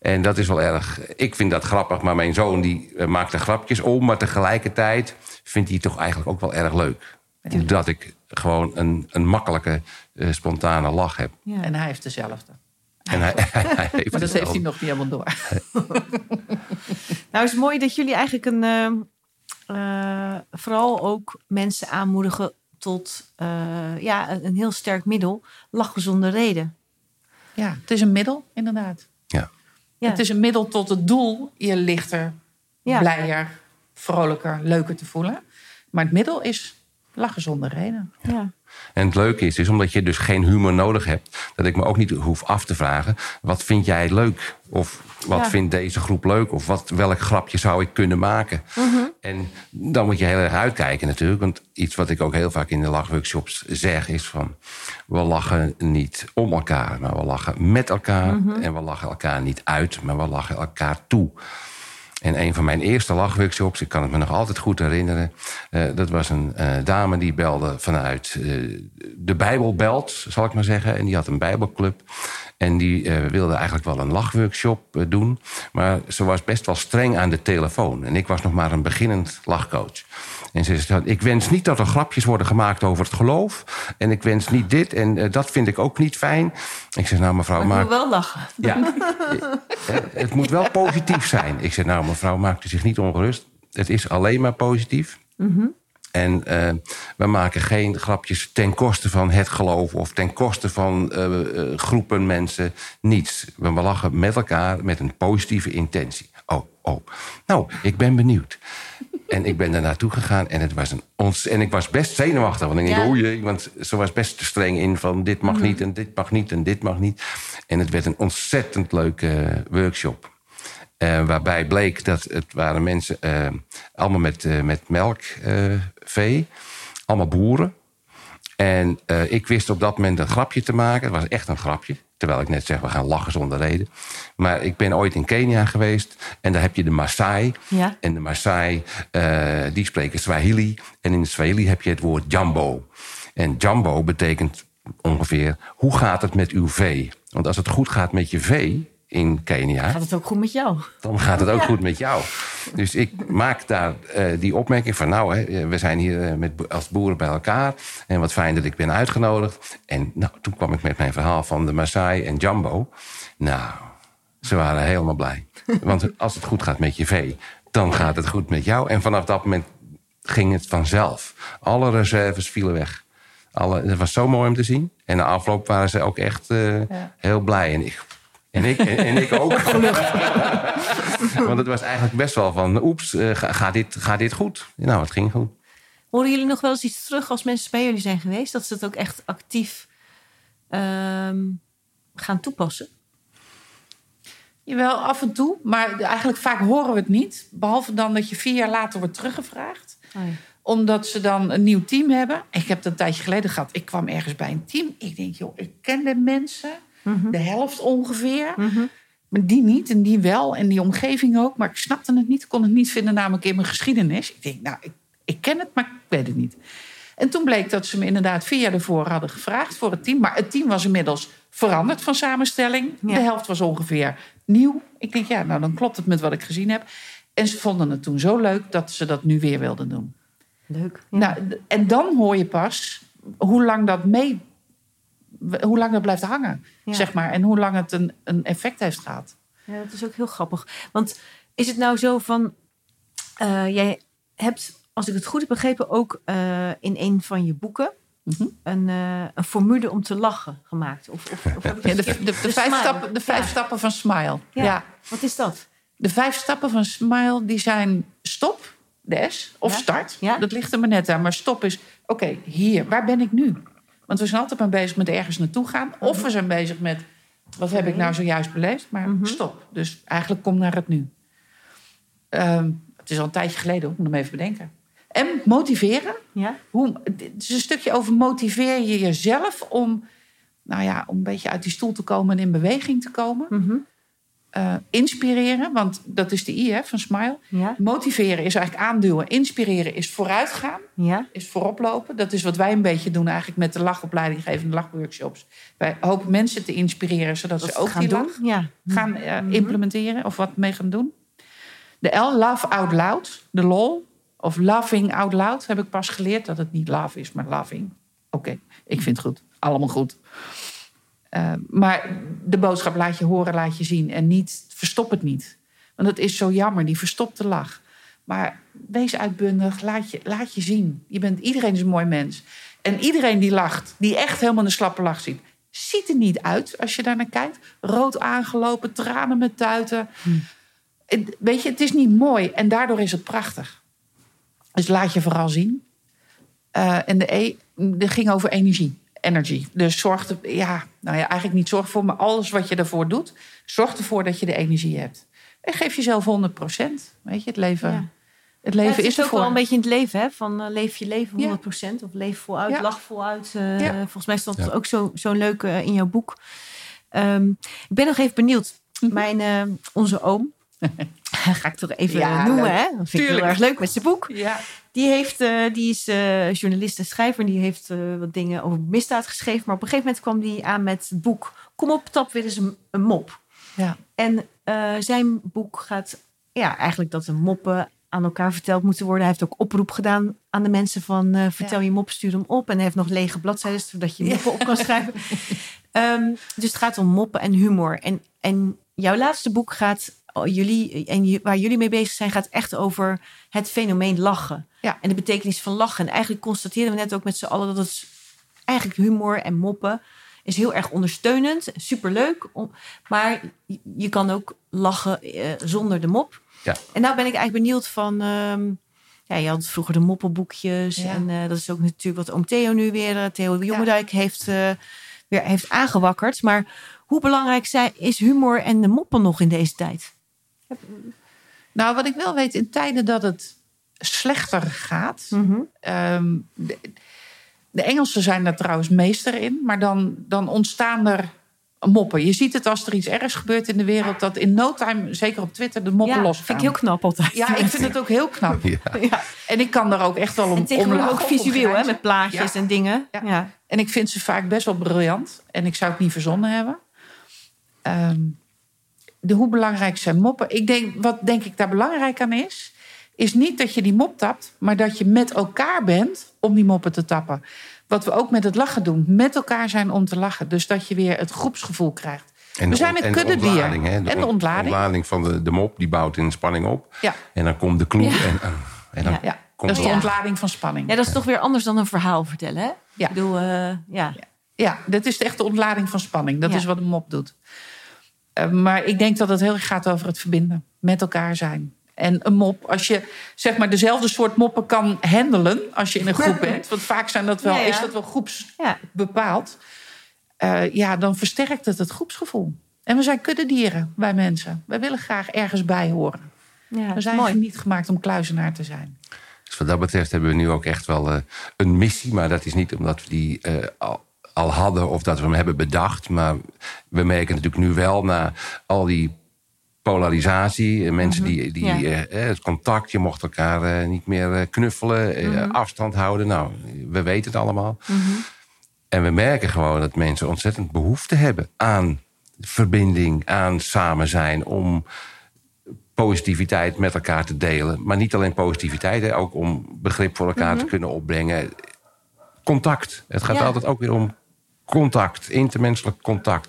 En dat is wel erg. Ik vind dat grappig, maar mijn zoon die eh, maakt er grapjes om. Maar tegelijkertijd vindt hij het toch eigenlijk ook wel erg leuk. Dat ik gewoon een, een makkelijke, eh, spontane lach heb. Ja. En hij heeft dezelfde. En hij, hij heeft Maar dat heeft hij nog niet helemaal door. Nou, het is mooi dat jullie eigenlijk een, eh, eh, vooral ook mensen aanmoedigen tot eh, ja, een, een heel sterk middel. Lachen zonder reden. Ja, het is een middel, inderdaad. Ja. Ja. Het is een middel tot het doel je lichter, Ja. blijer, vrolijker, leuker te voelen. Maar het middel is lachen zonder reden. Ja. En het leuke is, is omdat je dus geen humor nodig hebt, dat ik me ook niet hoef af te vragen: wat vind jij leuk? Of wat Ja. vindt deze groep leuk? Of wat, welk grapje zou ik kunnen maken? Mhm. En dan moet je heel erg uitkijken natuurlijk. Want iets wat ik ook heel vaak in de lachworkshops zeg is van... we lachen niet om elkaar, maar we lachen met elkaar. Mhm. En we lachen elkaar niet uit, maar we lachen elkaar toe. En een van mijn eerste lachworkshops, ik kan het me nog altijd goed herinneren. eh, dat was een eh, dame die belde vanuit eh, de Bijbelbelt, zal ik maar zeggen. En die had een Bijbelclub. En die eh, wilde eigenlijk wel een lachworkshop eh, doen. Maar ze was best wel streng aan de telefoon. En ik was nog maar een beginnend lachcoach. En ze zei, ik wens niet dat er grapjes worden gemaakt over het geloof. En ik wens niet dit en eh, dat vind ik ook niet fijn. Ik zeg, nou mevrouw, Maar ik wil wel lachen. ja, het moet wel positief zijn. Ik zeg, nou mevrouw, maakt u zich niet ongerust. Het is alleen maar positief. En eh, we maken geen grapjes ten koste van het geloof... of ten koste van eh, eh, groepen mensen. Niets. We lachen met elkaar met een positieve intentie. Oh, oh. Nou, ik ben benieuwd. En ik ben daar naartoe gegaan en, het was een ons en ik was best zenuwachtig. Want ik denk, Ja. oei, jee, want ze was best te streng in van dit mag niet en dit mag niet en dit mag niet. En het werd een ontzettend leuke workshop. Eh, waarbij bleek dat het waren mensen eh, allemaal met, eh, met melkvee, allemaal boeren. En ik wist op dat moment een grapje te maken. Het was echt een grapje. Terwijl ik net zeg, we gaan lachen zonder reden. Maar ik ben ooit in Kenia geweest. En daar heb je de Maasai. Ja. En de Maasai, die spreken Swahili. En in het Swahili heb je het woord jambo. En jambo betekent ongeveer, hoe gaat het met uw vee? Want als het goed gaat met je vee in Kenia Gaat het ook goed met jou? dan gaat het ook Ja. goed met jou. Dus ik maak daar eh, die opmerking van... nou, hè, we zijn hier eh, met, als boeren bij elkaar... en wat fijn dat ik ben uitgenodigd. En nou, toen kwam ik met mijn verhaal van de Maasai en Jumbo. Nou, ze waren helemaal blij. Want als het goed gaat met je vee, dan gaat het goed met jou. En vanaf dat moment ging het vanzelf. Alle reserves vielen weg. Alle, het was zo mooi om te zien. En na afloop waren ze ook echt eh, heel blij. En ik, en ik, en, en ik ook. Want het was eigenlijk best wel van... oeps, eh, ga- gaat dit, gaat dit goed? Nou, het ging goed. Horen jullie nog wel eens iets terug als mensen bij jullie zijn geweest? Dat ze het ook echt actief ehm, gaan toepassen? Jawel, af en toe. Maar eigenlijk vaak horen we het niet. Behalve dan dat je vier jaar later wordt teruggevraagd. Oh ja. omdat ze dan een nieuw team hebben. Ik heb dat een tijdje geleden gehad. Ik kwam ergens bij een team. Ik denk, joh, ik ken de mensen. De helft ongeveer. Maar die niet en die wel. En die omgeving ook. Maar ik snapte het niet. Ik kon het niet vinden namelijk in mijn geschiedenis. Ik denk, nou, ik, ik ken het, maar ik weet het niet. En toen bleek dat ze me inderdaad vier jaar ervoor hadden gevraagd voor het team. Maar het team was inmiddels veranderd van samenstelling. Ja. De helft was ongeveer nieuw. Ik denk, ja, nou dan klopt het met wat ik gezien heb. En ze vonden het toen zo leuk dat ze dat nu weer wilden doen. Leuk. Ja. Nou, en dan hoor je pas hoe lang dat mee, hoe lang dat blijft hangen, Ja. zeg maar. En hoe lang het een, een effect heeft gehad. Ja, dat is ook heel grappig. Want is het nou zo van... eh, jij hebt, als ik het goed heb begrepen... ook eh, in een van je boeken... Mhm. een, eh, een formule om te lachen gemaakt. Of, of, of Ja, de, de, de, De vijf, stappen, de vijf Ja. stappen van Smile. Ja. Ja. Wat is dat? De vijf stappen van Smile die zijn stop, de S, of start. Ja. Dat ligt er maar net aan. Maar stop is, oké, hier, waar ben ik nu? Want we zijn altijd maar bezig met ergens naartoe gaan. Of we zijn bezig met, wat heb ik nou zojuist beleefd? Maar Mhm. stop. Dus eigenlijk kom naar het nu. Ehm, het is al een tijdje geleden, ik moet hem even bedenken. En motiveren. Ja? Hoe, het is een stukje over motiveer je jezelf om, nou ja, om een beetje uit die stoel te komen en in beweging te komen. Mhm. Eh, inspireren, want dat is de I hè, van Smile. Ja? Motiveren is eigenlijk aanduwen. Inspireren is vooruitgaan, Ja? is vooroplopen. Dat is wat wij een beetje doen eigenlijk met de lachopleiding geven, de lachworkshops. Wij hopen mensen te inspireren, zodat Dat ze ook gaan die doen? lach Ja. gaan eh, implementeren of wat mee gaan doen. De L, love out loud. De lol, of loving out loud, heb ik pas geleerd dat het niet love is, maar loving. Oké, ik vind het goed. Allemaal goed. Eh, maar de boodschap laat je horen, laat je zien en niet, verstop het niet. Want het is zo jammer, die verstopte lach. Maar wees uitbundig, laat je, laat je zien. Je bent, iedereen is een mooi mens. En iedereen die lacht, die echt helemaal een slappe lach ziet... ziet er niet uit als je daar naar kijkt. Rood aangelopen, tranen met tuiten. Het- Weet je, het is niet mooi en daardoor is het prachtig. Dus laat je vooral zien. Eh, en de E, dat ging over energie. Energy. Dus zorg er, ja, nou ja, eigenlijk niet zorg voor, maar alles wat je ervoor doet, zorg ervoor dat je de energie hebt. En geef jezelf 100% Weet je, het leven, Ja. het Ja, leven het is is ook ervoor. wel een beetje in het leven, hè? Van eh, leef je leven Ja. 100% of leef voluit, Ja. lach voluit. eh, Ja. Volgens mij stond het Ja. ook zo, zo leuk eh, in jouw boek. Ehm, ik ben nog even benieuwd. Mhm. Mijn, eh, onze oom, ga ik toch even Ja, noemen, leuk. hè? Dat vind ik heel erg leuk met zijn boek. Ja, Die, heeft, eh, die is eh, journalist en schrijver. En die heeft eh, wat dingen over misdaad geschreven. Maar op een gegeven moment kwam hij aan met het boek... Kom op, tap weer eens een, een mop. ja. En zijn boek gaat ja, eigenlijk dat de moppen aan elkaar verteld moeten worden. Hij heeft ook oproep gedaan aan de mensen van vertel je mop, stuur hem op. En hij heeft nog lege bladzijden zodat je moppen op kan schrijven. Ehm, dus het gaat om moppen en humor. En, en jouw laatste boek gaat, jullie, en je- waar jullie mee bezig zijn, gaat echt over het fenomeen lachen. Ja. En de betekenis van lachen. En eigenlijk constateerden we net ook met z'n allen dat het eigenlijk humor en moppen is heel erg ondersteunend, superleuk. om- Maar je- kan ook lachen eh, zonder de mop. Ja. En nou ben ik eigenlijk benieuwd van... ehm, ja, je had vroeger de moppenboekjes. Ja. En eh, dat is ook natuurlijk wat oom Theo nu weer... eh, Theo Jongendijk heeft, eh, weer heeft aangewakkerd. Maar hoe belangrijk zijn, is humor en de moppen nog in deze tijd? Nou, wat ik wel weet, in tijden dat het slechter gaat. ehm, de, de Engelsen zijn daar trouwens meester in, maar dan, dan ontstaan er moppen. Je ziet het als er iets ergs gebeurt in de wereld, dat in no time, zeker op Twitter, de moppen ja, losgaan. vind ik heel knap altijd. Ja, ik vind het ook heel knap. Ja. Ja. En ik kan daar ook echt wel om, En om tegenwoordig ook visueel, hè, met plaatjes Ja. en dingen. Ja. Ja. En ik vind ze vaak best wel briljant. En ik zou het niet verzonnen hebben. Ehm, de, hoe belangrijk zijn moppen? Ik denk, wat denk ik daar belangrijk aan is... is niet dat je die mop tapt... maar dat je met elkaar bent om die moppen te tappen. Wat we ook met het lachen doen. Met elkaar zijn om te lachen. Dus dat je weer het groepsgevoel krijgt. En we de zijn een en de kuddedier. ontlading, de on- ontlading. ontlading van de, de mop, die bouwt in spanning op. Ja. En dan komt de kloe. Ja. En, en dan Ja. Ja, komt dat is de ontlading van spanning. Ja, dat is toch weer anders dan een verhaal vertellen, hè? Ja. Ik bedoel, eh, ja. Ja, dat is echt de ontlading van spanning. Dat Ja. is wat een mop doet. Eh, maar ik denk dat het heel erg gaat over het verbinden. Met elkaar zijn. En een mop, als je zeg maar dezelfde soort moppen kan handelen... als je in een groep bent... want vaak zijn dat wel, Ja, ja. is dat wel groeps ja. bepaald... eh, ja, dan versterkt het het groepsgevoel. En we zijn kuddedieren, wij mensen. Wij willen graag ergens bij horen. ja We zijn mooi. niet gemaakt om kluizenaar te zijn. Dus wat dat betreft hebben we nu ook echt wel eh, een missie. Maar dat is niet omdat we die eh, al, hadden of dat we hem hebben bedacht. Maar we merken natuurlijk nu wel na al die polarisatie. eh, Mensen die, die Ja. eh, eh, het contact, je mocht elkaar eh, niet meer knuffelen, eh, afstand houden. Nou, we weten het allemaal. En we merken gewoon dat mensen ontzettend behoefte hebben aan verbinding, aan samen zijn, om positiviteit met elkaar te delen. Maar niet alleen positiviteit, hè, ook om begrip voor elkaar te kunnen opbrengen. Contact. Het gaat Ja. altijd ook weer om contact, intermenselijk contact.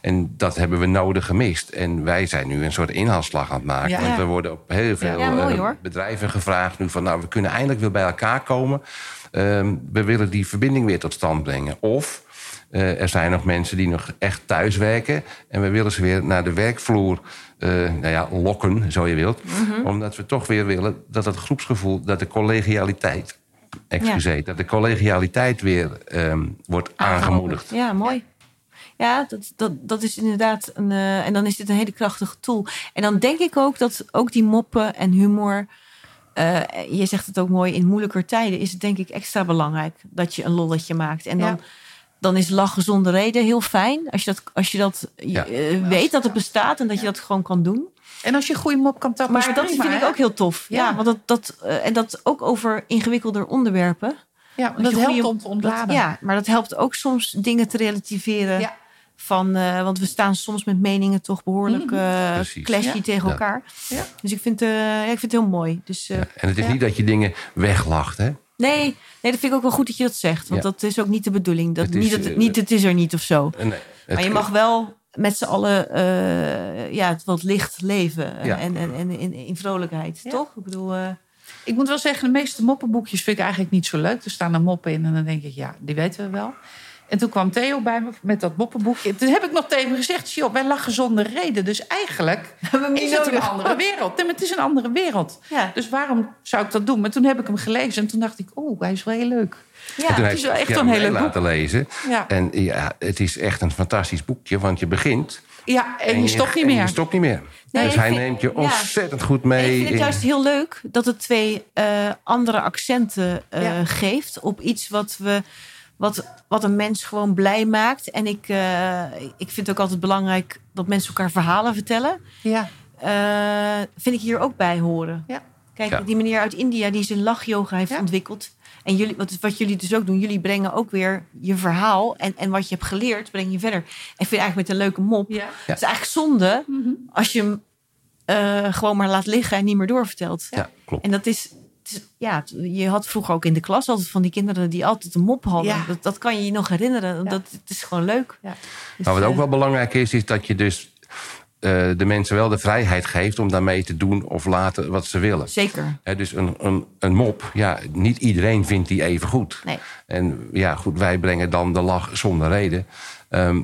En dat hebben we nodig gemist. En wij zijn nu een soort inhaalslag aan het maken. Ja. Want we worden op heel veel Ja, mooi, eh, bedrijven gevraagd nu van... nou, we kunnen eindelijk weer bij elkaar komen. Ehm, we willen die verbinding weer tot stand brengen. Of eh, er zijn nog mensen die nog echt thuis werken... en we willen ze weer naar de werkvloer eh, nou ja, lokken, zo je wilt. Mhm. Omdat we toch weer willen dat het groepsgevoel... dat de collegialiteit, excuseer, dat de collegialiteit weer ehm, wordt aangemoedigd. Ja, mooi. Ja, dat, dat, dat is inderdaad een. eh, en dan is dit een hele krachtige tool. En dan denk ik ook dat ook die moppen en humor. eh, je zegt het ook mooi, in moeilijker tijden is het denk ik extra belangrijk dat je een lolletje maakt. En dan, Ja. dan is lachen zonder reden heel fijn. Als je dat, als je dat Ja. eh, weet dat het bestaat en dat je dat gewoon kan doen. En als je een goede mop kan tappen, Maar dat prima, vind ik ook heel tof. Ja, Ja. want dat, dat, eh, en dat ook over ingewikkelder onderwerpen. Ja, Dat helpt goede- om te ontladen. Dat- ja, maar dat helpt ook soms dingen te relativeren. Ja. Van, eh, want we staan soms met meningen toch behoorlijk eh Precies. clashy Ja. tegen Ja. elkaar. Ja. Dus ik vind, eh, ja, ik vind het heel mooi. Dus, eh, En het is Ja. niet dat je dingen weglacht, hè? nee, nee, dat vind ik ook wel goed dat je dat zegt. Want Ja. dat is ook niet de bedoeling. Dat, Het is, niet, dat, niet het is er niet of zo. Het- maar je mag wel met z'n allen eh, ja, het wat licht leven. eh, Ja. En, en, en in, in vrolijkheid, Ja. toch? Ik bedoel... eh, Ik moet wel zeggen, de meeste moppenboekjes vind ik eigenlijk niet zo leuk. Er staan er moppen in en dan denk ik, ja, die weten we wel. En toen kwam Theo bij me met dat moppenboekje. Toen heb ik nog tegen hem gezegd, joh, wij lachen zonder reden. Dus eigenlijk is het een andere wereld. Nee, maar het is een andere wereld. Ja. Dus waarom zou ik dat doen? Maar toen heb ik hem gelezen en toen dacht ik, oh, hij is wel heel leuk. Ja. het is wel echt een hele mij boek. laten lezen. Ja, En ja, het is echt een fantastisch boekje, want je begint... ja en, je stopt niet meer. je stopt niet meer. Nee, dus hij vind- neemt je ja. ontzettend goed mee. ik vind het juist heel leuk dat het twee eh, andere accenten eh, geeft op iets wat we. Wat, wat een mens gewoon blij maakt. En ik, eh, ik vind het ook altijd belangrijk dat mensen elkaar verhalen vertellen. Ja, Eh, vind ik hier ook bij horen. Ja. Kijk, Ja. die meneer uit India die zijn lachyoga heeft Ja. ontwikkeld. En jullie, wat, wat jullie dus ook doen, jullie brengen ook weer je verhaal. En, en wat je hebt geleerd, breng je verder. En ik vind eigenlijk met een leuke mop. ja. Het is eigenlijk zonde Mhm. als je hem eh, gewoon maar laat liggen en niet meer doorvertelt. Ja, klopt. En dat is- ja, je had vroeger ook in de klas altijd van die kinderen die altijd een mop hadden. Ja. Dat, dat kan je je nog herinneren. Ja. Dat, het is gewoon leuk. Ja. Dus, Maar wat ook eh, wel belangrijk is, is dat je dus eh, de mensen wel de vrijheid geeft om daarmee te doen of laten wat ze willen. Zeker. Dus een, een, een mop, ja, niet iedereen vindt die even goed. Nee. En ja, goed, wij brengen dan de lach zonder reden. Ehm,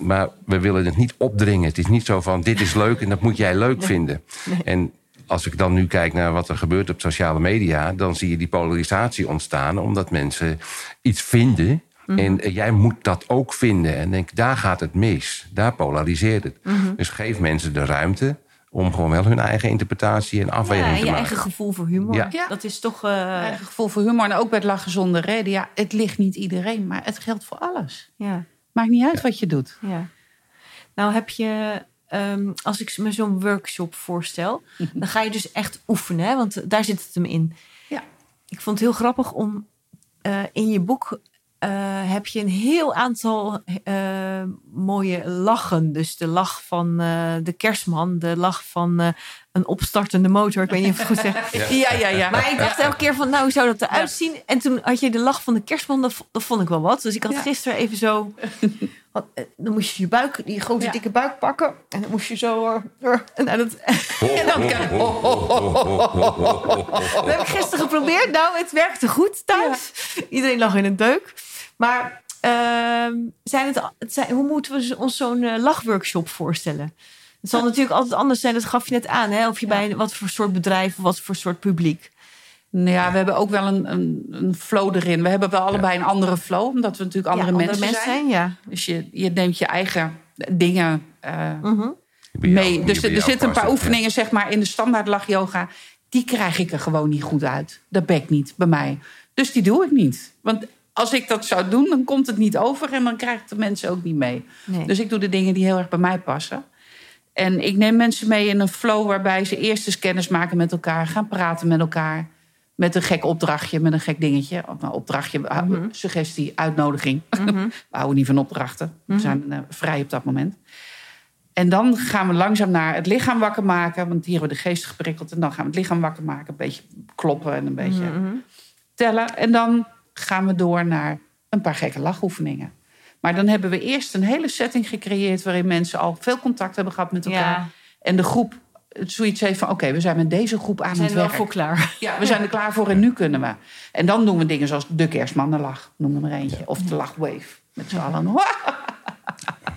maar we willen het niet opdringen. Het is niet zo van, dit is leuk en dat moet jij leuk vinden. En als ik dan nu kijk naar wat er gebeurt op sociale media... dan zie je die polarisatie ontstaan omdat mensen iets vinden... En eh, jij moet dat ook vinden. En denk, daar gaat het mis. Daar polariseert het. Dus geef mensen de ruimte om gewoon wel hun eigen interpretatie en Ja, afweging en te je eigen gevoel voor humor. Ja. Ja. Dat is toch... eh, Eigen gevoel voor humor en ook bij het lachen zonder reden. Ja, het ligt niet iedereen, maar het geldt voor alles. ja, Maakt niet uit wat je doet. ja. Nou heb je... ehm, als ik me zo'n workshop voorstel... dan ga je dus echt oefenen. Hè? Want daar zit het hem in. Ja. Ik vond het heel grappig om eh, in je boek eh, heb je een heel aantal eh, mooie lachen. Dus de lach van de kerstman, de lach van een opstartende motor. Ik weet niet of ik het goed zeg. Ja, ja, ja. Maar ik dacht elke keer van, nou, hoe zou dat eruit zien? En toen had je de lach van de kerstman, dat, vo- dat vond ik wel wat. Dus ik had Ja. gisteren even zo... wat, eh, dan moest je je buik, die grote Ja. dikke buik pakken. En dan moest je zo... eh, eh, en nou, dat, En dan kan- oh, oh, oh, oh, oh, oh, oh. dat heb ik gisteren geprobeerd. Nou, het werkte goed thuis. Iedereen lag in een deuk. Maar ehm, zijn het, het zijn, hoe moeten we ons zo'n eh, lachworkshop voorstellen? Het zal natuurlijk altijd anders zijn, dat gaf je net aan. Hè? Of je Ja. bij een- wat voor soort bedrijf of wat voor soort publiek. Nou ja, we hebben ook wel een, een, een flow erin. We hebben wel allebei een andere flow, omdat we natuurlijk andere, Ja, mensen, zijn. ja. Dus je, je neemt je eigen dingen eh, Mhm. Jou- mee. Dus er zitten een paar oefeningen zeg maar, in de standaard lach yoga. die krijg ik er gewoon niet goed uit. Dat bekt niet bij mij. Dus die doe ik niet. Want als ik dat zou doen, dan komt het niet over en dan krijgen de mensen ook niet mee. Nee. Dus ik doe de dingen die heel erg bij mij passen. En ik neem mensen mee in een flow waarbij ze eerst eens kennis maken met elkaar, gaan praten met elkaar. Met een gek opdrachtje, met een gek dingetje. Of opdrachtje, Mhm. suggestie, uitnodiging. We houden niet van opdrachten. Mhm. We zijn eh, vrij op dat moment. En dan gaan we langzaam naar het lichaam wakker maken. Want hier hebben we de geest geprikkeld. En dan gaan we het lichaam wakker maken. Een beetje kloppen en een beetje Mhm. tellen. En dan gaan we door naar een paar gekke lachoefeningen. Maar dan hebben we eerst een hele setting gecreëerd... waarin mensen al veel contact hebben gehad met elkaar. Ja. En de groep zoiets heeft van... oké, we zijn met deze groep aan We zijn het er wel werk. voor klaar. Ja, we zijn er klaar voor en nu kunnen we. En dan doen we dingen zoals de kerstmannenlach, noem er maar eentje. Of de lachwave, met z'n allen.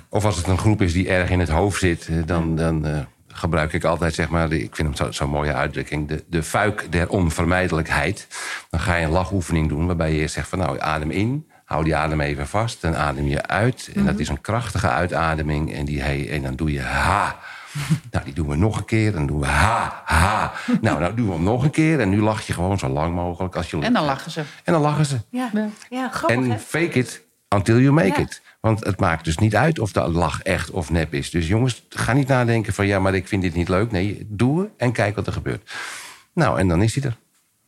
Of als het een groep is die erg in het hoofd zit, eh, dan, dan eh, gebruik ik altijd, zeg maar, de- ik vind hem zo'n zo mooie uitdrukking, de, de fuik der onvermijdelijkheid. Dan ga je een lachoefening doen waarbij je eerst zegt van nou, adem in, hou die adem even vast, dan adem je uit. En dat is een krachtige uitademing en, die, hey, en dan doe je ha. Nou, die doen we nog een keer. Dan doen we ha, ha. Nou, nou doen we hem nog een keer. En nu lach je gewoon zo lang mogelijk als je lukt. En dan lachen ze. En dan lachen ze. Ja, ja grappig hè? En fake it until you make Ja. it. Want het maakt dus niet uit of de lach echt of nep is. Dus jongens, ga niet nadenken van ja, maar ik vind dit niet leuk. Nee, doe het en kijk wat er gebeurt. Nou, en dan is hij er.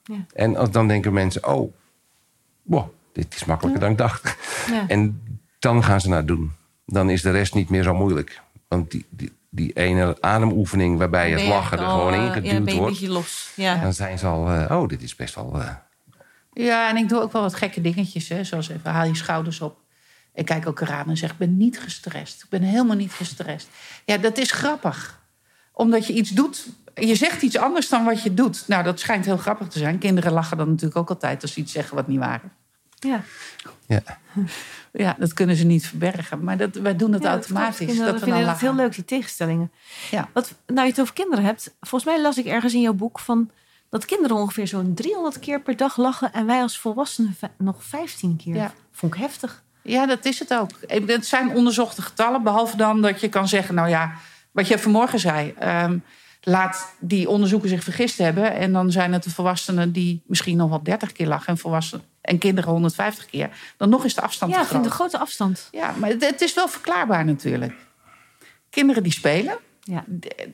Ja. En dan denken mensen, oh, wow, dit is makkelijker dan ik dacht. Ja. En dan gaan ze naar doen. Dan is de rest niet meer zo moeilijk. Want die, die, die ene ademoefening waarbij het je lachen er al, gewoon eh, ingeduwd Ja, ben je een wordt... beetje los. Ja. dan zijn ze al, eh, oh, dit is best wel... eh, Ja, en ik doe ook wel wat gekke dingetjes. Hè, zoals even haal je schouders op. Ik kijk elkaar aan en zeg, ik ben niet gestrest. Ik ben helemaal niet gestrest. Ja, dat is grappig. Omdat je iets doet... Je zegt iets anders dan wat je doet. Nou, dat schijnt heel grappig te zijn. Kinderen lachen dan natuurlijk ook altijd als ze iets zeggen wat niet waar is. Ja. ja. Ja, dat kunnen ze niet verbergen. Maar dat, wij doen het Ja, automatisch. Kinderen dat we vinden dan het heel leuk, die tegenstellingen. Ja. Wat, nou, je het over kinderen hebt. Volgens mij las ik ergens in jouw boek van... dat kinderen ongeveer zo'n 300 keer per dag lachen... en wij als volwassenen nog 15 keer. Ja. Vond ik heftig. Ja, dat is het ook. Het zijn onderzochte getallen. Behalve dan dat je kan zeggen, nou ja, wat je vanmorgen zei. ehm, laat die onderzoeken zich vergist hebben. En dan zijn het de volwassenen die misschien nog wel 30 keer lachen. En, volwassenen, en kinderen 150 keer. Dan nog is de afstand Ja, te ik vind groot. een grote afstand. Ja, maar het, het is wel verklaarbaar natuurlijk. Kinderen die spelen. Ja.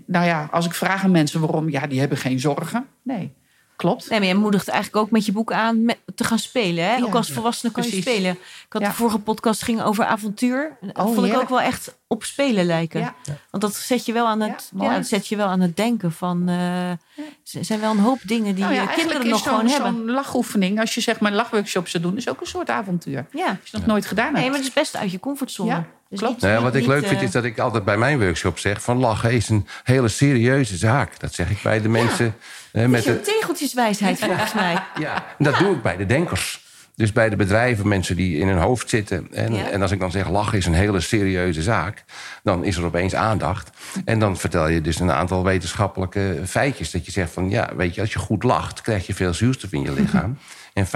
Nou ja, als ik vraag aan mensen waarom. Ja, die hebben geen zorgen. Nee, klopt. Nee, maar je moedigt eigenlijk ook met je boek aan met, te gaan spelen. Hè? Ja, ook als volwassene kan je spelen. Ik had Ja. de vorige podcast ging over avontuur. Dat Oh, vond ik ook wel echt op spelen lijken. Ja. Want dat zet je wel aan het, Ja, mooi. ja, dat zet je wel aan het denken van. eh, Er zijn wel een hoop dingen die Nou ja, kinderen nog gewoon hebben. Zo'n lachoefening, als je zeg maar lachworkshops zou doen, is ook een soort avontuur. Als Ja. je nog nooit gedaan hebt. Nee, maar het is best uit je comfortzone. Ja, Dus klopt. niet- Nou ja, wat niet- ik leuk vind eh, is dat ik altijd bij mijn workshop zeg... van lachen is een hele serieuze zaak. Dat zeg ik bij de mensen... eh, Met je de, tegeltjeswijsheid volgens mij. ja, en dat doe ik bij de denkers. Dus bij de bedrijven, mensen die in hun hoofd zitten. En, Ja. en als ik dan zeg lachen is een hele serieuze zaak... dan is er opeens aandacht. En dan vertel je dus een aantal wetenschappelijke feitjes. Dat je zegt van, ja, weet je, als je goed lacht... krijg je veel zuurstof in je lichaam. En 25%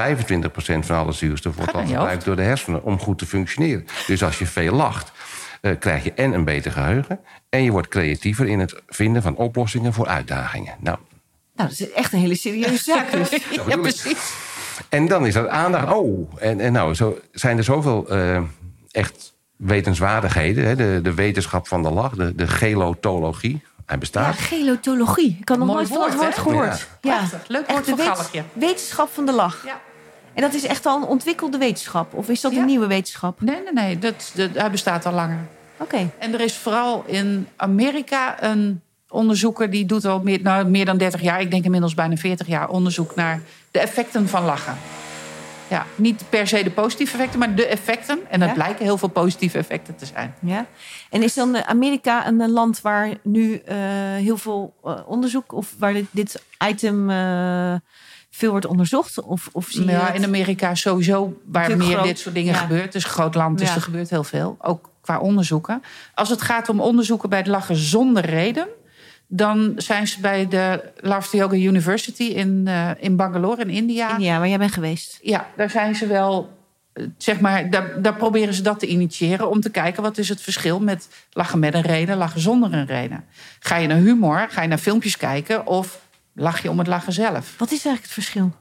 van alle zuurstof wordt dan gebruikt door de hersenen... om goed te functioneren. Dus als je veel lacht, eh, krijg je en een beter geheugen... en je wordt creatiever in het vinden van oplossingen voor uitdagingen. Nou, Nou, dat is echt een hele serieuze zaak dus. ja, precies. En dan is er aandacht. Oh, en, en nou, zo zijn er zoveel eh, echt wetenswaardigheden. Hè? De, de wetenschap van de lach, de, de gelotologie. Hij Ja, bestaat. gelotologie. Ik had nog nooit van het woord, gehoord. Ja. Prachtig. Leuk woord voor wet-. Wetenschap van de lach. Ja. En dat is echt al een ontwikkelde wetenschap? Of is dat Ja. een nieuwe wetenschap? Nee, nee, nee. Dat, dat, hij bestaat al langer. Oké. En er is vooral in Amerika een onderzoeker... die doet al meer, nou, meer dan 30 jaar... ik denk inmiddels bijna 40 jaar... onderzoek naar de effecten van lachen. Ja, niet per se de positieve effecten, maar de effecten. En dat Ja. blijken heel veel positieve effecten te zijn. Ja. En is dan eh, Amerika een eh, land waar nu eh, heel veel onderzoek... of waar dit, dit item veel wordt onderzocht? Of, of zie je Ja, in Amerika sowieso waar meer groot. dit soort dingen Ja. gebeurt. Het is een groot land, dus er gebeurt heel veel. Ook qua onderzoeken. Als het gaat om onderzoeken bij het lachen zonder reden... dan zijn ze bij de Laughter Yoga University in, eh, in Bangalore in India. Ja, waar jij bent geweest. Ja, daar zijn ze wel... eh, Zeg maar, daar, daar proberen ze dat te initiëren om te kijken wat is het verschil met lachen met een reden, lachen zonder een reden. Ga je naar humor, ga je naar filmpjes kijken of lach je om het lachen zelf. Wat is eigenlijk het verschil?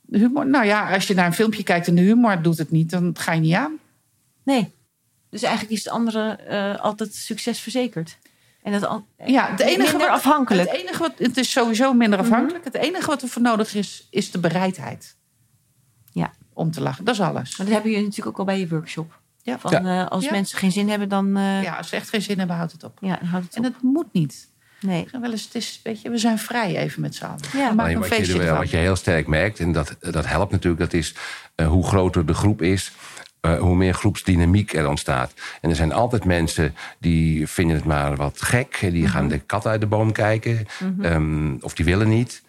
De humor, nou ja, als je naar een filmpje kijkt en de humor doet het niet, dan ga je niet aan. Nee. Dus eigenlijk is het andere eh, altijd succes verzekerd. En dat Ja, het enige minder wat, afhankelijk. Het, enige wat, het is sowieso minder afhankelijk. Het enige wat er voor nodig is, is de bereidheid Ja. om te lachen. Dat is alles. Maar dat hebben jullie natuurlijk ook al bij je workshop. Ja. Van, eh, als Ja. mensen geen zin hebben, dan, eh, ja. Ja, als ze echt geen zin hebben, houdt het op. dan houdt het En op. het moet niet. Nee. Wel eens, het is, weet je, we zijn vrij even met z'n allen. Ja. We maken Maar een wat, feestje je, wat je heel sterk merkt, en dat, dat helpt natuurlijk, dat is eh, hoe groter de groep is. Eh, hoe meer groepsdynamiek er ontstaat. En er zijn altijd mensen die vinden het maar wat gek. Die gaan de kat uit de boom kijken. ehm, of die willen niet.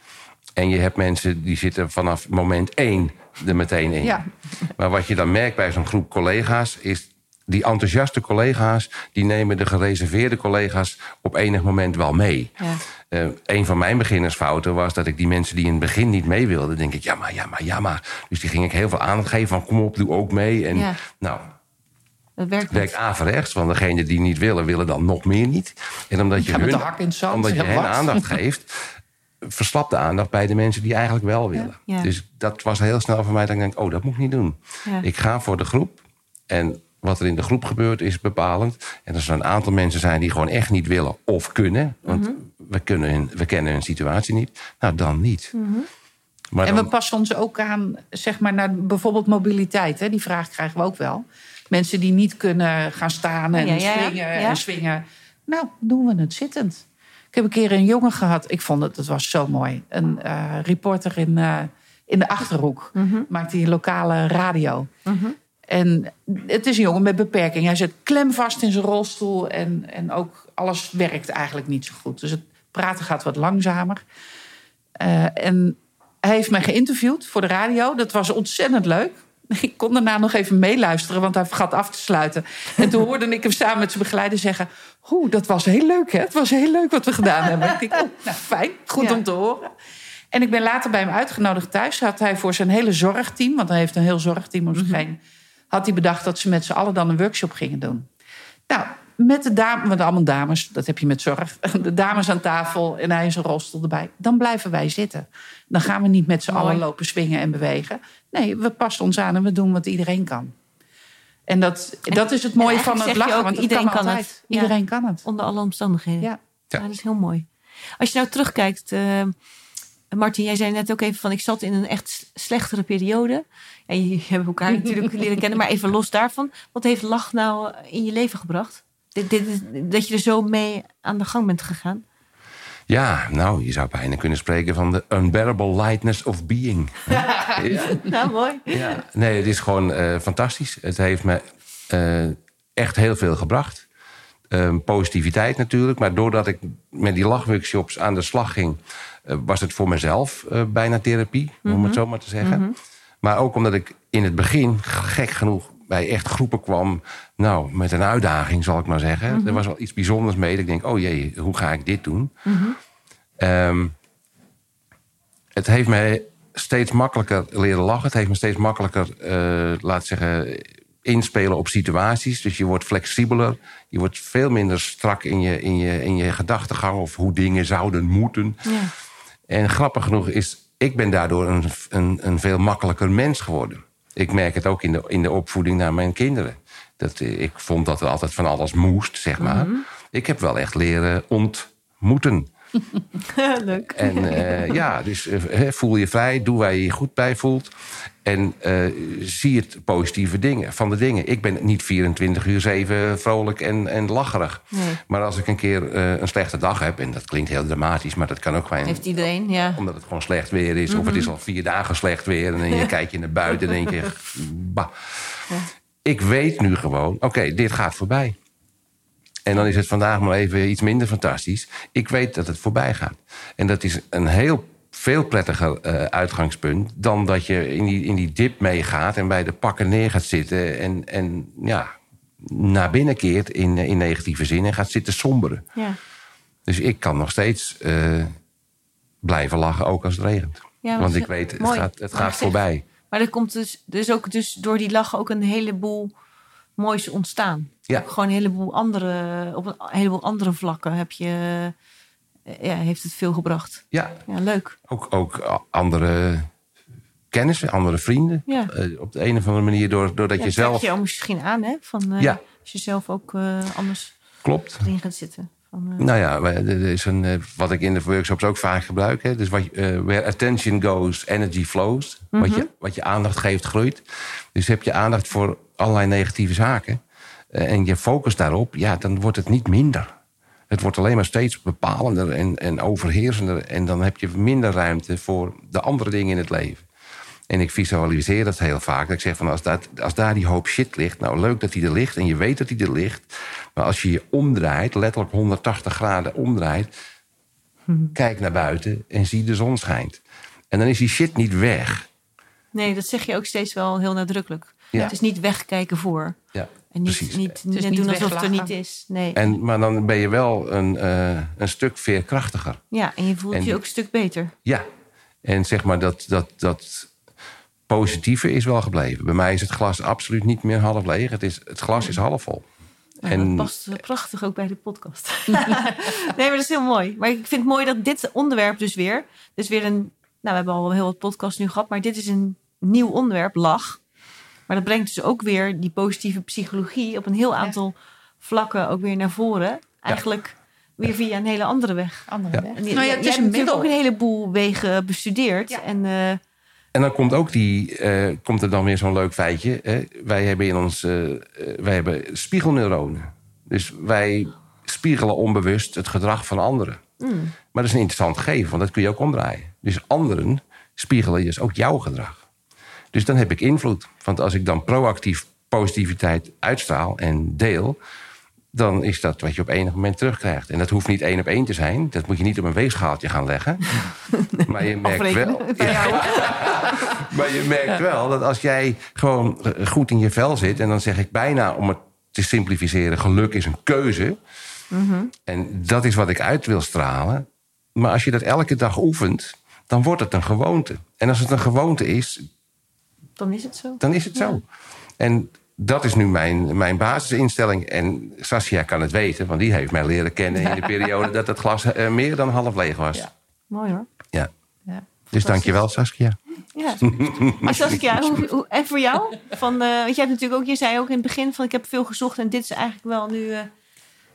En je hebt mensen die zitten vanaf moment één er meteen in. Ja. Maar wat je dan merkt bij zo'n groep collega's is... die enthousiaste collega's... die nemen de gereserveerde collega's op enig moment wel mee. Ja. Eh, een van mijn beginnersfouten was dat ik die mensen die in het begin niet mee wilden... denk ik, ja maar, ja maar, ja maar. Dus die ging ik heel veel aandacht geven van kom op, doe ook mee. En Ja. nou, Dat werkt het werkt averechts, want degenen die niet willen... willen dan nog meer niet. En omdat je, met hun, zand, omdat je hen wat? aandacht geeft... verslapt de aandacht bij de mensen die eigenlijk wel willen. Ja. Dus dat was heel snel voor mij dat ik denk, oh, dat moet ik niet doen. Ik ga voor de groep. En wat er in de groep gebeurt is bepalend. En als er een aantal mensen zijn die gewoon echt niet willen of kunnen... want Mhm. we, kunnen hun, we kennen hun situatie niet, nou dan niet. Mhm. Maar En dan- we passen ons ook aan, zeg maar, naar bijvoorbeeld mobiliteit. Hè? Die vraag krijgen we ook wel. Mensen die niet kunnen gaan staan en Ja, ja, ja. swingen Ja. en swingen. Nou, doen we het zittend. Ik heb een keer een jongen gehad. Ik vond het, het was zo mooi. Een eh, reporter in, eh, in de Achterhoek. Mhm. Maakt hij lokale radio. En het is een jongen met beperking. Hij zit klemvast in zijn rolstoel. En, en ook alles werkt eigenlijk niet zo goed. Dus het praten gaat wat langzamer. Eh, en hij heeft mij geïnterviewd voor de radio. Dat was ontzettend leuk. Ik kon daarna nog even meeluisteren, want hij vergat af te sluiten. En toen hoorde ik hem samen met zijn begeleider zeggen... Oeh, dat was heel leuk, hè? Het was heel leuk wat we gedaan hebben. Ik denk, oh, nou, fijn, goed Ja. om te horen. En ik ben later bij hem uitgenodigd thuis. Had hij voor zijn hele zorgteam, want hij heeft een heel zorgteam om zich heen... had hij bedacht dat ze met z'n allen dan een workshop gingen doen. Nou, met de dames, met allemaal dames, dat heb je met zorg. De dames aan tafel en hij in zijn rolstoel erbij. Dan blijven wij zitten. Dan gaan we niet met z'n allen lopen swingen en bewegen. Nee, we passen ons aan en we doen wat iedereen kan. En dat, dat is het mooie van het lachen. ook, want iedereen kan, het. Ja. Iedereen kan het. Onder alle omstandigheden. Ja. Ja. dat is heel mooi. Als je nou terugkijkt, eh, Martin, jij zei net ook even van ik zat in een echt slechtere periode. En jullie hebben elkaar natuurlijk leren kennen, maar even los daarvan. Wat heeft lach nou in je leven gebracht? Dit, dit, dat je er zo mee aan de gang bent gegaan? Ja, nou, je zou bijna kunnen spreken van de unbearable lightness of being. ja. Nou, mooi. Ja, nee, het is gewoon eh, fantastisch. Het heeft me eh, echt heel veel gebracht. Ehm, positiviteit natuurlijk, maar doordat ik met die lachworkshops aan de slag ging, eh, was het voor mezelf eh, bijna therapie, om het zo maar te zeggen. Maar ook omdat ik in het begin, gek genoeg, bij echt groepen kwam, nou, met een uitdaging, zal ik maar zeggen. Er was wel iets bijzonders mee. Ik denk, oh jee, hoe ga ik dit doen? Ehm, het heeft mij steeds makkelijker leren lachen. Het heeft me steeds makkelijker, eh laat zeggen, inspelen op situaties. Dus je wordt flexibeler. Je wordt veel minder strak in je, in je, in je gedachtegang of hoe dingen zouden moeten. Ja. En grappig genoeg is, ik ben daardoor een, een, een veel makkelijker mens geworden. Ik merk het ook in de, in de opvoeding naar mijn kinderen. Dat, eh, ik vond dat er altijd van alles moest, zeg maar. Ik heb wel echt leren ontmoeten. Leuk. En eh, ja, dus eh, voel je vrij, doe waar je je goed bij voelt. En eh, zie het positieve dingen, van de dingen. Ik ben niet 24 uur 7 vrolijk en, en lacherig. Nee. Maar als ik een keer een slechte dag heb, en dat klinkt heel dramatisch, maar dat kan ook gewoon Heeft iedereen, ja. omdat het gewoon slecht weer is. Of het is al vier dagen slecht weer. En dan je kijk je naar buiten en denk je... Bah. Ik weet nu gewoon, oké, dit gaat voorbij. En dan is het vandaag maar even iets minder fantastisch. Ik weet dat het voorbij gaat. En dat is een heel veel prettiger eh, uitgangspunt... dan dat je in die, in die dip meegaat en bij de pakken neer gaat zitten... en, en ja, naar binnen keert in, in negatieve zin en gaat zitten somberen. ja. Dus ik kan nog steeds eh, blijven lachen, ook als het regent. Ja, Want ik weet, het gaat, het gaat voorbij. Maar er komt dus, is ook dus door die lachen ook een heleboel moois ontstaan. Ja. Gewoon een heleboel andere, op een heleboel andere vlakken heb je eh, ja, heeft het veel gebracht. Ja, Ja, leuk. ook, ook andere kennissen, andere vrienden. Ja. Eh, op de een of andere manier, door, doordat Ja, je zelf... je ook misschien aan, hè? Van, eh, Ja. Als je zelf ook anders Klopt. erin gaat zitten. Van, eh, Nou ja, er is een, eh, wat ik in de workshops ook vaak gebruik. Hè, dus wat, eh, where attention goes, energy flows. wat, je, wat je aandacht geeft, groeit. Dus heb je aandacht voor allerlei negatieve zaken... en je focust daarop, ja, dan wordt het niet minder. Het wordt alleen maar steeds bepalender en, en overheersender. En dan heb je minder ruimte voor de andere dingen in het leven. En ik visualiseer dat heel vaak. Dat ik zeg van als, dat, als daar die hoop shit ligt, nou leuk dat die er ligt en je weet dat die er ligt. Maar als je je omdraait, letterlijk 180 graden omdraait, kijk naar buiten en zie de zon schijnt. En dan is die shit niet weg. Nee, dat zeg je ook steeds wel heel nadrukkelijk. Ja. Het is niet wegkijken voor. Ja, En niet, precies. niet, doen alsof het er niet is. Nee. En, maar dan ben je wel een, eh, een stuk veerkrachtiger. ja, en je voelt en- je ook een stuk beter. Ja, en zeg maar dat, dat, dat positieve is wel gebleven. Bij mij is het glas absoluut niet meer half leeg. Het, is, het glas is half vol. Ja, En- Dat past prachtig ook bij de podcast. nee, maar dat is heel mooi. Maar ik vind het mooi dat dit onderwerp dus weer... Dus weer een... Nou, we hebben al heel wat podcasts nu gehad. Maar dit is een nieuw onderwerp, lach. Maar dat brengt dus ook weer die positieve psychologie... op een heel aantal vlakken ook weer naar voren. Eigenlijk weer via een hele andere weg. Andere Ja. weg. Nou ja, je het is hebt een natuurlijk middel. ook een heleboel wegen bestudeerd. Ja. En eh, En dan komt ook die, eh, komt er dan weer zo'n leuk feitje. Hè? Wij hebben in ons, eh, eh, wij hebben spiegelneuronen. Dus wij spiegelen onbewust het gedrag van anderen. mm, Maar dat is een interessant gegeven, want dat kun je ook omdraaien. Dus anderen spiegelen dus ook jouw gedrag. Dus dan heb ik invloed. Want als ik dan proactief positiviteit uitstraal en deel... dan is dat wat je op enig moment terugkrijgt. En dat hoeft niet één op één te zijn. Dat moet je niet op een weegschaaltje gaan leggen. Maar je merkt afrekenen wel... Maar je merkt wel dat als jij gewoon eh, goed in je vel zit... en dan zeg ik bijna, om het te simplificeren... geluk is een keuze. En dat is wat ik uit wil stralen. Maar als je dat elke dag oefent, dan wordt het een gewoonte. En als het een gewoonte is, dan is het zo. dan is het zo. En dat is nu mijn, mijn basisinstelling. En Saskia kan het weten, want die heeft mij leren kennen... in de periode dat het glas eh, meer dan half leeg was. Ja. Mooi hoor. Ja. Ja. Dus dankjewel, Saskia. Ja. Maar Saskia, hoe, hoe- en voor jou? Van, eh, want jij hebt natuurlijk ook, je zei ook in het begin van ik heb veel gezocht en dit is eigenlijk wel nu eh,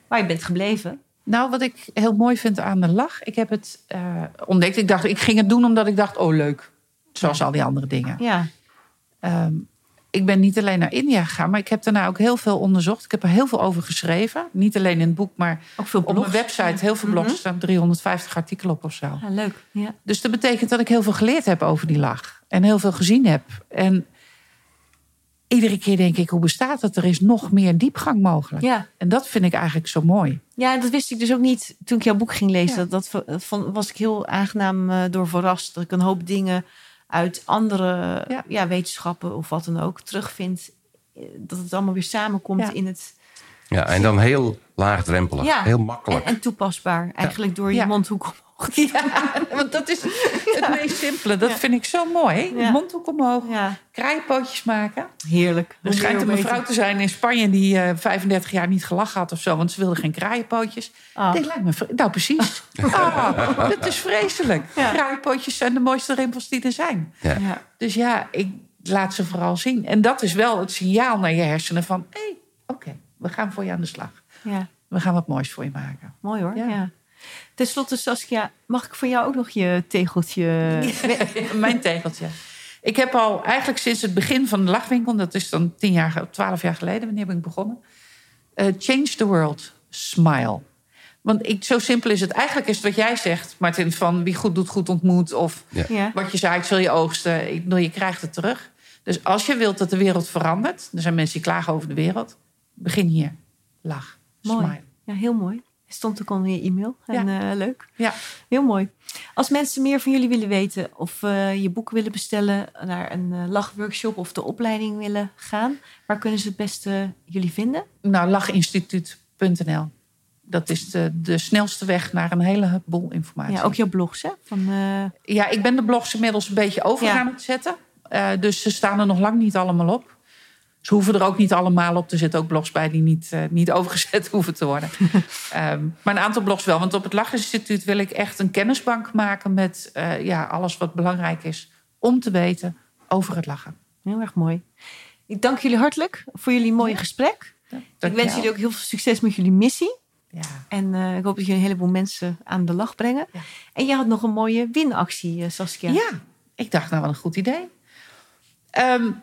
waar je bent gebleven. Nou, wat ik heel mooi vind aan de lach, ik heb het eh, ontdekt. Ik dacht, ik ging het doen omdat ik dacht, oh leuk. Zoals al die andere dingen. Ja, Ehm, ik ben niet alleen naar India gegaan, maar ik heb daarna ook heel veel onderzocht. Ik heb er heel veel over geschreven. Niet alleen in het boek, maar ook veel op blogs. mijn website heel veel blogs. Er staan 350 artikelen op of zo. Ja, leuk. Ja. Dus dat betekent dat ik heel veel geleerd heb over die lach. En heel veel gezien heb. En iedere keer denk ik, hoe bestaat het? Er is nog meer diepgang mogelijk. Ja. En dat vind ik eigenlijk zo mooi. ja, dat wist ik dus ook niet toen ik jouw boek ging lezen. Ja. Dat, dat was ik heel aangenaam eh, door verrast. Dat ik een hoop dingen uit andere Ja. ja. wetenschappen of wat dan ook terugvind. Eh, Dat het allemaal weer samenkomt Ja. in het... Ja, en dan heel laagdrempelig, Ja. heel En, makkelijk. en toepasbaar. Eigenlijk door je Ja. mondhoek omhoog. Ja, want dat is het meest simpele. Dat Ja. vind ik zo mooi. Ja. Mondhoek omhoog, Ja, kraaienpootjes maken. heerlijk. Er schijnt een mevrouw te zijn in Spanje die eh 35 jaar niet gelachen had of zo, want ze wilde geen kraaienpootjes. Ah. Lijkt me nou precies. Ah, dat is vreselijk. Ja. Kraaienpootjes zijn de mooiste rimpels die er zijn. Ja. Ja. Dus ja, ik laat ze vooral zien. En dat is wel het signaal naar je hersenen van... hé, hey, oké, we gaan voor je aan de slag. ja, We gaan wat moois voor je maken. mooi hoor. Ja. Ja. Ten slotte, Saskia, mag ik voor jou ook nog je tegeltje... Mijn tegeltje. Ik heb al eigenlijk sinds het begin van de lachwinkel... dat is dan tien jaar, twaalf jaar geleden, wanneer ben ik begonnen... eh, change the world, smile. Want ik, zo simpel is het. Eigenlijk is het wat jij zegt, Martin... van wie goed doet, goed ontmoet... of Ja. wat je zaait, zul je oogsten. Ik bedoel, je krijgt het terug. Dus als je wilt dat de wereld verandert... er zijn mensen die klagen over de wereld... begin hier. Lach, Mooi. smile. Ja, heel mooi. Stond ook al in je e-mail. En eh, leuk. Ja. Heel mooi. Als mensen meer van jullie willen weten of eh, je boek willen bestellen naar een eh, lachworkshop of de opleiding willen gaan, waar kunnen ze het beste jullie vinden? Nou, lachinstituut.nl. Dat is de, de snelste weg naar een heleboel informatie. Ja, ook jouw blogs, hè? Van, Ja, ik ben de blogs inmiddels een beetje over Ja. aan het zetten. Dus ze staan er nog lang niet allemaal op. Ze hoeven er ook niet allemaal op. Er zitten ook blogs bij die niet, uh, niet overgezet hoeven te worden. um, maar een aantal blogs wel. Want op het Lachinstituut wil ik echt een kennisbank maken met uh, ja, alles wat belangrijk is om te weten over het lachen. Heel erg mooi. Ik dank jullie hartelijk voor jullie mooie ja. gesprek. Ik wens jullie ook heel veel succes met jullie missie. Ja. En uh, ik hoop dat jullie een heleboel mensen aan de lach brengen. Ja. En je had nog een mooie winactie, Saskia. Ja, ik dacht nou wel een goed idee. Um,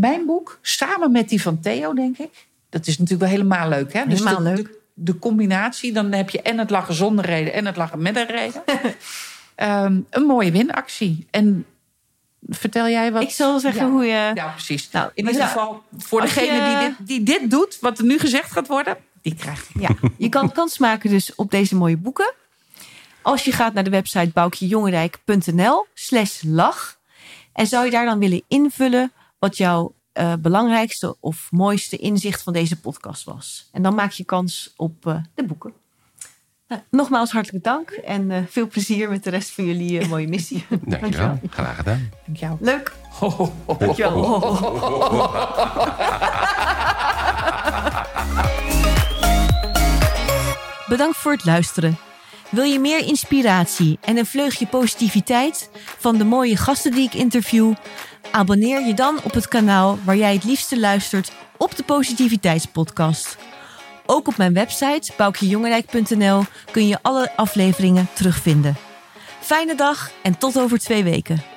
mijn boek, samen met die van Theo, denk ik. Dat is natuurlijk wel helemaal leuk. Hè? Helemaal dus de, leuk. De, de, combinatie, dan heb je en het lachen zonder reden en het lachen met een reden. um, een mooie winactie. En vertel jij wat? Ik zal zeggen ja. hoe je... Ja, precies. Nou, in ieder geval, voor degene je... die, dit, die dit doet, wat er nu gezegd gaat worden, die krijgt Ja, je kan kans maken dus op deze mooie boeken. Als je gaat naar de website boukjejongerijk.nl slash lach. En zou je daar dan willen invullen wat jouw uh, belangrijkste of mooiste inzicht van deze podcast was. En dan maak je kans op uh, de boeken. Nou, nogmaals hartelijk dank en uh, veel plezier met de rest van jullie mooie missie. Dankjewel. Dankjewel. Graag gedaan. Dankjewel. Leuk. Ho, ho, ho, Dankjewel. Bedankt voor het luisteren. Wil je meer inspiratie en een vleugje positiviteit van de mooie gasten die ik interview? Abonneer je dan op het kanaal waar jij het liefste luistert op de Positiviteitspodcast. Ook op mijn website boukjejongerijk.nl kun je alle afleveringen terugvinden. Fijne dag en tot over twee weken.